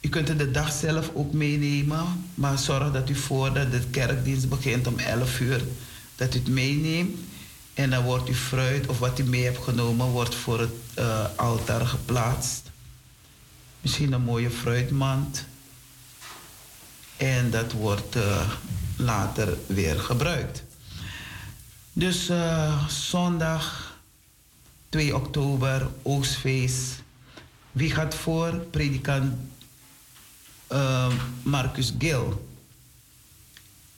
U kunt de dag zelf ook meenemen, maar zorg dat u voordat de kerkdienst begint om 11 uur, dat u het meeneemt. En dan wordt uw fruit of wat u mee hebt genomen, wordt voor het uh, altaar geplaatst. Misschien een mooie fruitmand. En dat wordt uh, later weer gebruikt. Dus uh, zondag 2 oktober, oogstfeest. Wie gaat voor? Predikant uh, Marcus Gil.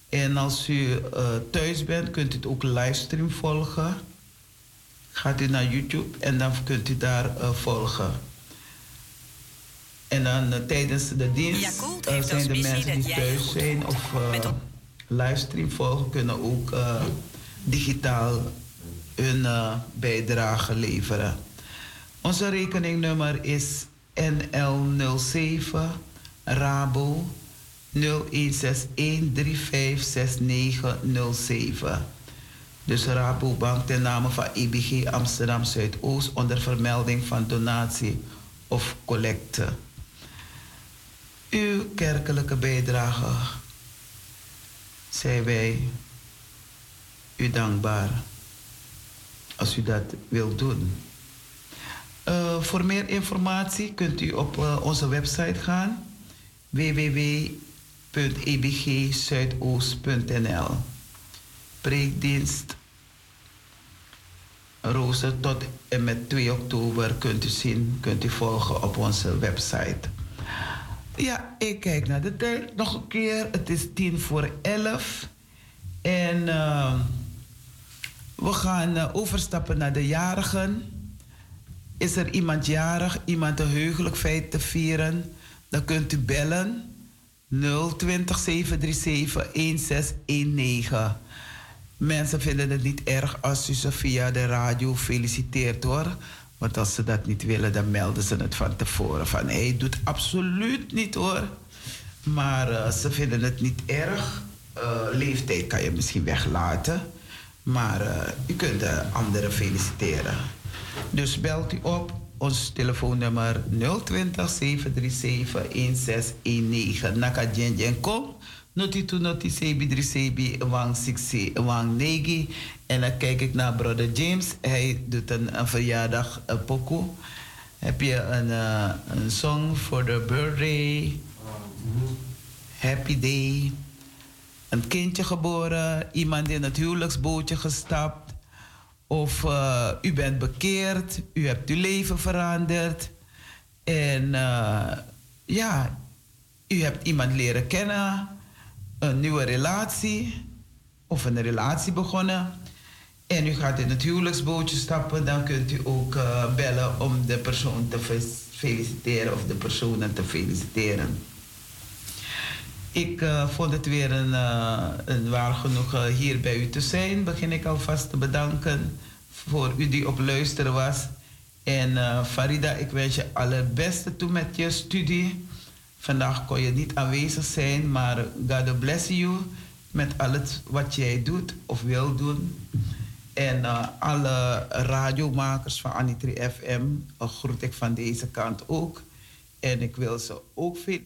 En als u thuis bent, kunt u het ook livestream volgen. Gaat u naar YouTube en dan kunt u daar volgen. En dan uh, tijdens de dienst zijn de mensen die thuis zijn of livestream volgen, kunnen ook digitaal hun bijdrage leveren. Onze rekeningnummer is NL07 Rabo 0161356907. Dus Rabobank ten name van EBG Amsterdam Zuidoost onder vermelding van donatie of collecte. Uw kerkelijke bijdrage zijn wij u dankbaar als u dat wilt doen. Uh, voor meer informatie kunt u op uh, onze website gaan www.ebgzuidoost.nl Preekdienst Rozen tot en met 2 oktober kunt u zien, kunt u volgen op onze website. Ja, ik kijk naar de tijd nog een keer. Het is tien voor elf. En uh, we gaan overstappen naar de jarigen. Is er iemand jarig, iemand een heugelijk feit te vieren, dan kunt u bellen 020 737 1619. Mensen vinden het niet erg als u ze via de radio feliciteert hoor. Want als ze dat niet willen, dan melden ze het van tevoren. Van hij doet absoluut niet hoor. Maar uh, ze vinden het niet erg. Uh, leeftijd kan je misschien weglaten. Maar uh, u kunt de anderen feliciteren. Dus belt u op ons telefoonnummer 020 737 1619. Naka. Noti tu noti sebi dri sebi wang siksi wang negi. En dan kijk ik naar brother James. Hij doet een, verjaardag een pokoe. Heb je een, uh, een song voor de birthday? Happy day. Een kindje geboren. Iemand in het huwelijksbootje gestapt of uh, u bent bekeerd, u hebt uw leven veranderd. En uh, ja, u hebt iemand leren kennen, een nieuwe relatie of een relatie begonnen. En u gaat in het huwelijksbootje stappen, dan kunt u ook uh, bellen om de persoon te feliciteren of de personen te feliciteren. Ik uh, vond het weer een, uh, een waar genoegen hier bij u te zijn. Begin ik alvast te bedanken voor u die op luisteren was. En Farida, ik wens je allerbeste toe met je studie. Vandaag kon je niet aanwezig zijn, maar God bless you met alles wat jij doet of wil doen. En uh, alle radiomakers van Anitri FM groet ik van deze kant ook. En ik wil ze ook veel.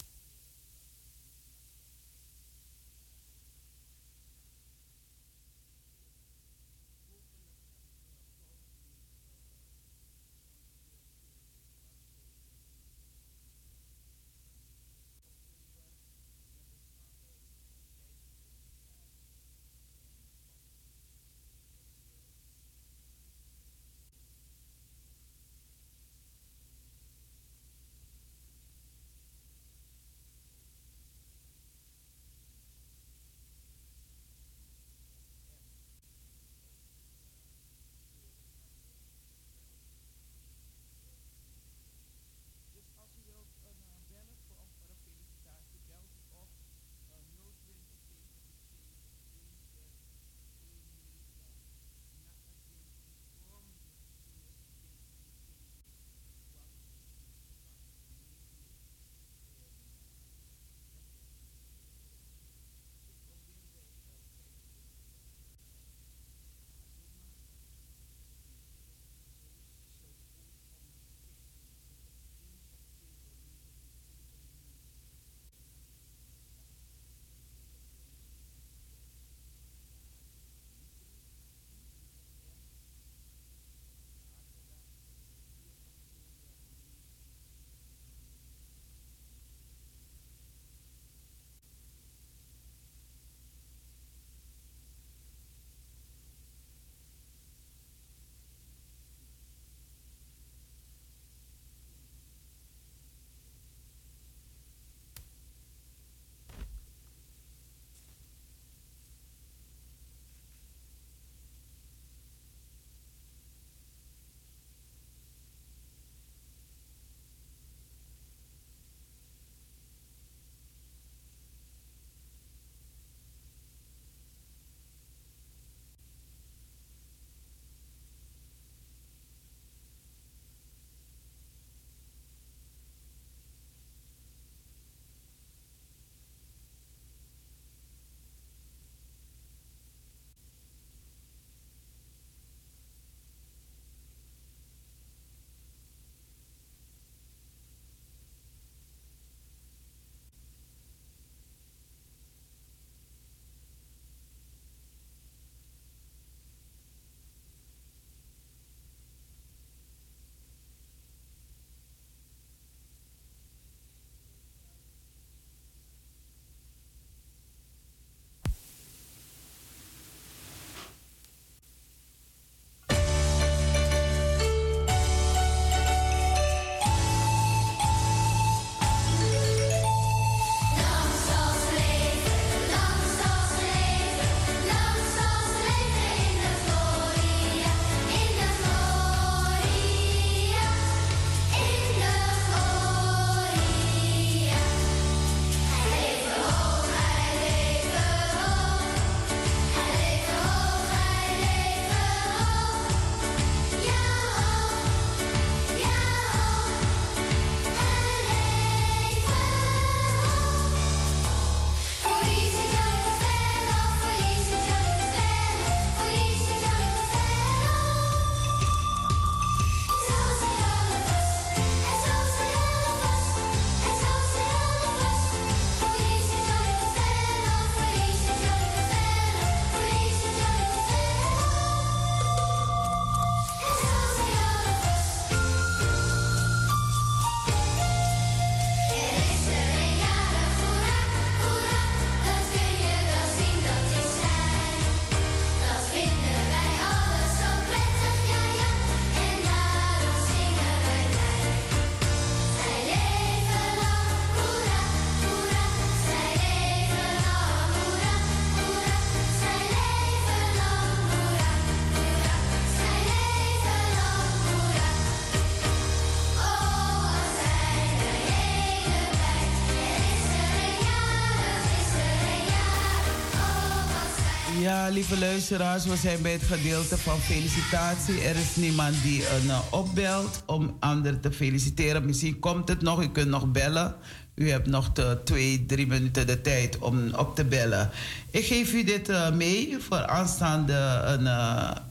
Ja, lieve luisteraars, we zijn bij het gedeelte van felicitatie. Er is niemand die een uh, opbelt om anderen te feliciteren. Misschien komt het nog, u kunt nog bellen. U hebt nog de twee, drie minuten de tijd om op te bellen. Ik geef u dit uh, mee voor aanstaande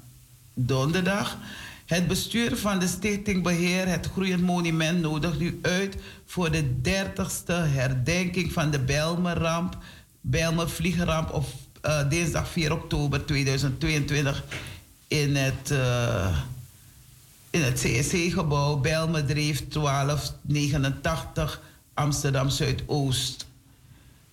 donderdag. Het bestuur van de Stichting Beheer Het Groeiend Monument nodigt u uit voor de 30ste herdenking van de Bijlmerramp, Bijlmer Vliegramp op uh, dinsdag 4 oktober 2022 in het, uh, in het CSC-gebouw Bijlmerdreef 1289 Amsterdam Zuidoost.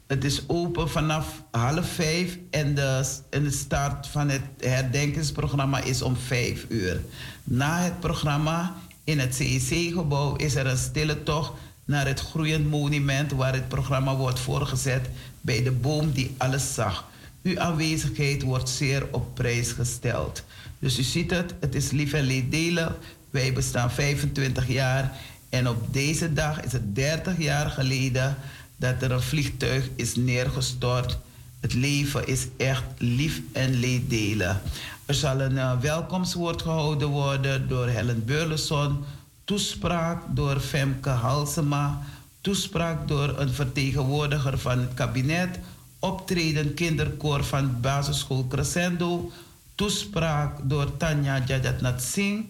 Het is open vanaf half vijf en de, en de start van het herdenkingsprogramma is om vijf uur. Na het programma in het CEC-gebouw is er een stille tocht naar het groeiend monument waar het programma wordt voorgezet bij de boom die alles zag. Uw aanwezigheid wordt zeer op prijs gesteld. Dus u ziet het, het is lief en leed delen. Wij bestaan 25 jaar en op deze dag is het 30 jaar geleden dat er een vliegtuig is neergestort. Het leven is echt lief en leed delen. Er zal een uh, welkomstwoord gehouden worden door Helen Beurleson, toespraak door Femke Halsema, toespraak door een vertegenwoordiger van het kabinet, optreden kinderkoor van basisschool Crescendo, toespraak door Tanja Jajatnat Singh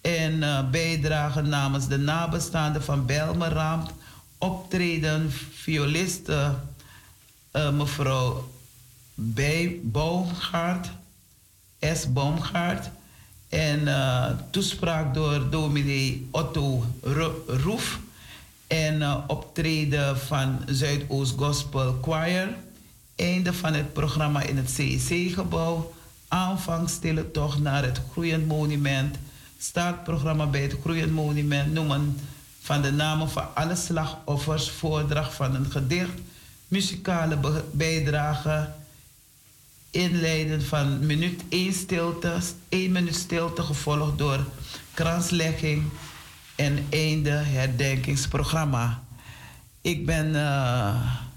en uh, bijdrage namens de nabestaanden van Belmeramp, optreden violiste uh, mevrouw Boomgaard, S. Boomgaard. En uh, toespraak door dominee Otto Roef. En optreden van Zuidoost Gospel Choir. Einde van het programma in het CEC-gebouw. Aanvang stille tocht naar het Groeiend Monument. Startprogramma bij het Groeiend Monument. Noemen van de namen van alle slachtoffers. Voordracht van een gedicht. Muzikale bijdrage inleiden van minuut 1 stilte, 1 minuut stilte gevolgd door kranslegging en einde herdenkingsprogramma. Ik ben uh,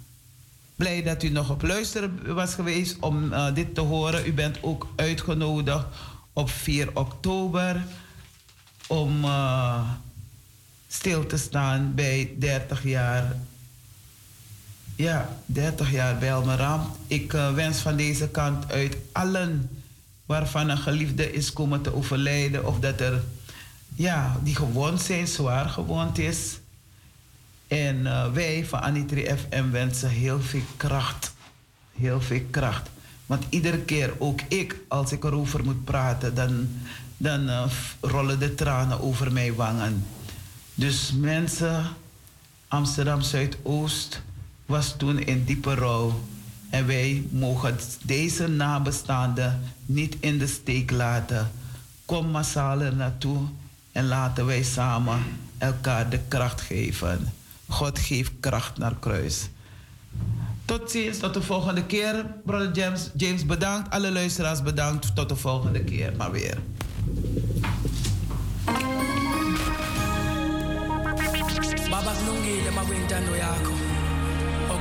blij dat u nog op luisteren was geweest om uh, dit te horen. U bent ook uitgenodigd op 4 oktober om uh, stil te staan bij 30 jaar ja, 30 jaar bij Ramp. Ik uh, wens van deze kant uit allen waarvan een geliefde is komen te overlijden of dat er, ja, die gewond zijn, zwaar gewond is. En uh, wij van Anitri FM wensen heel veel kracht. Heel veel kracht. Want iedere keer, ook ik, als ik erover moet praten, dan, dan uh, rollen de tranen over mijn wangen. Dus mensen, Amsterdam Zuidoost was toen in diepe rouw. En wij mogen deze nabestaanden niet in de steek laten. Kom massaal er naartoe en laten wij samen elkaar de kracht geven. God geeft kracht naar kruis. Tot ziens, tot de volgende keer. Brother James, James bedankt. Alle luisteraars bedankt. Tot de volgende keer maar weer. Baba Noyako.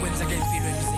once again feel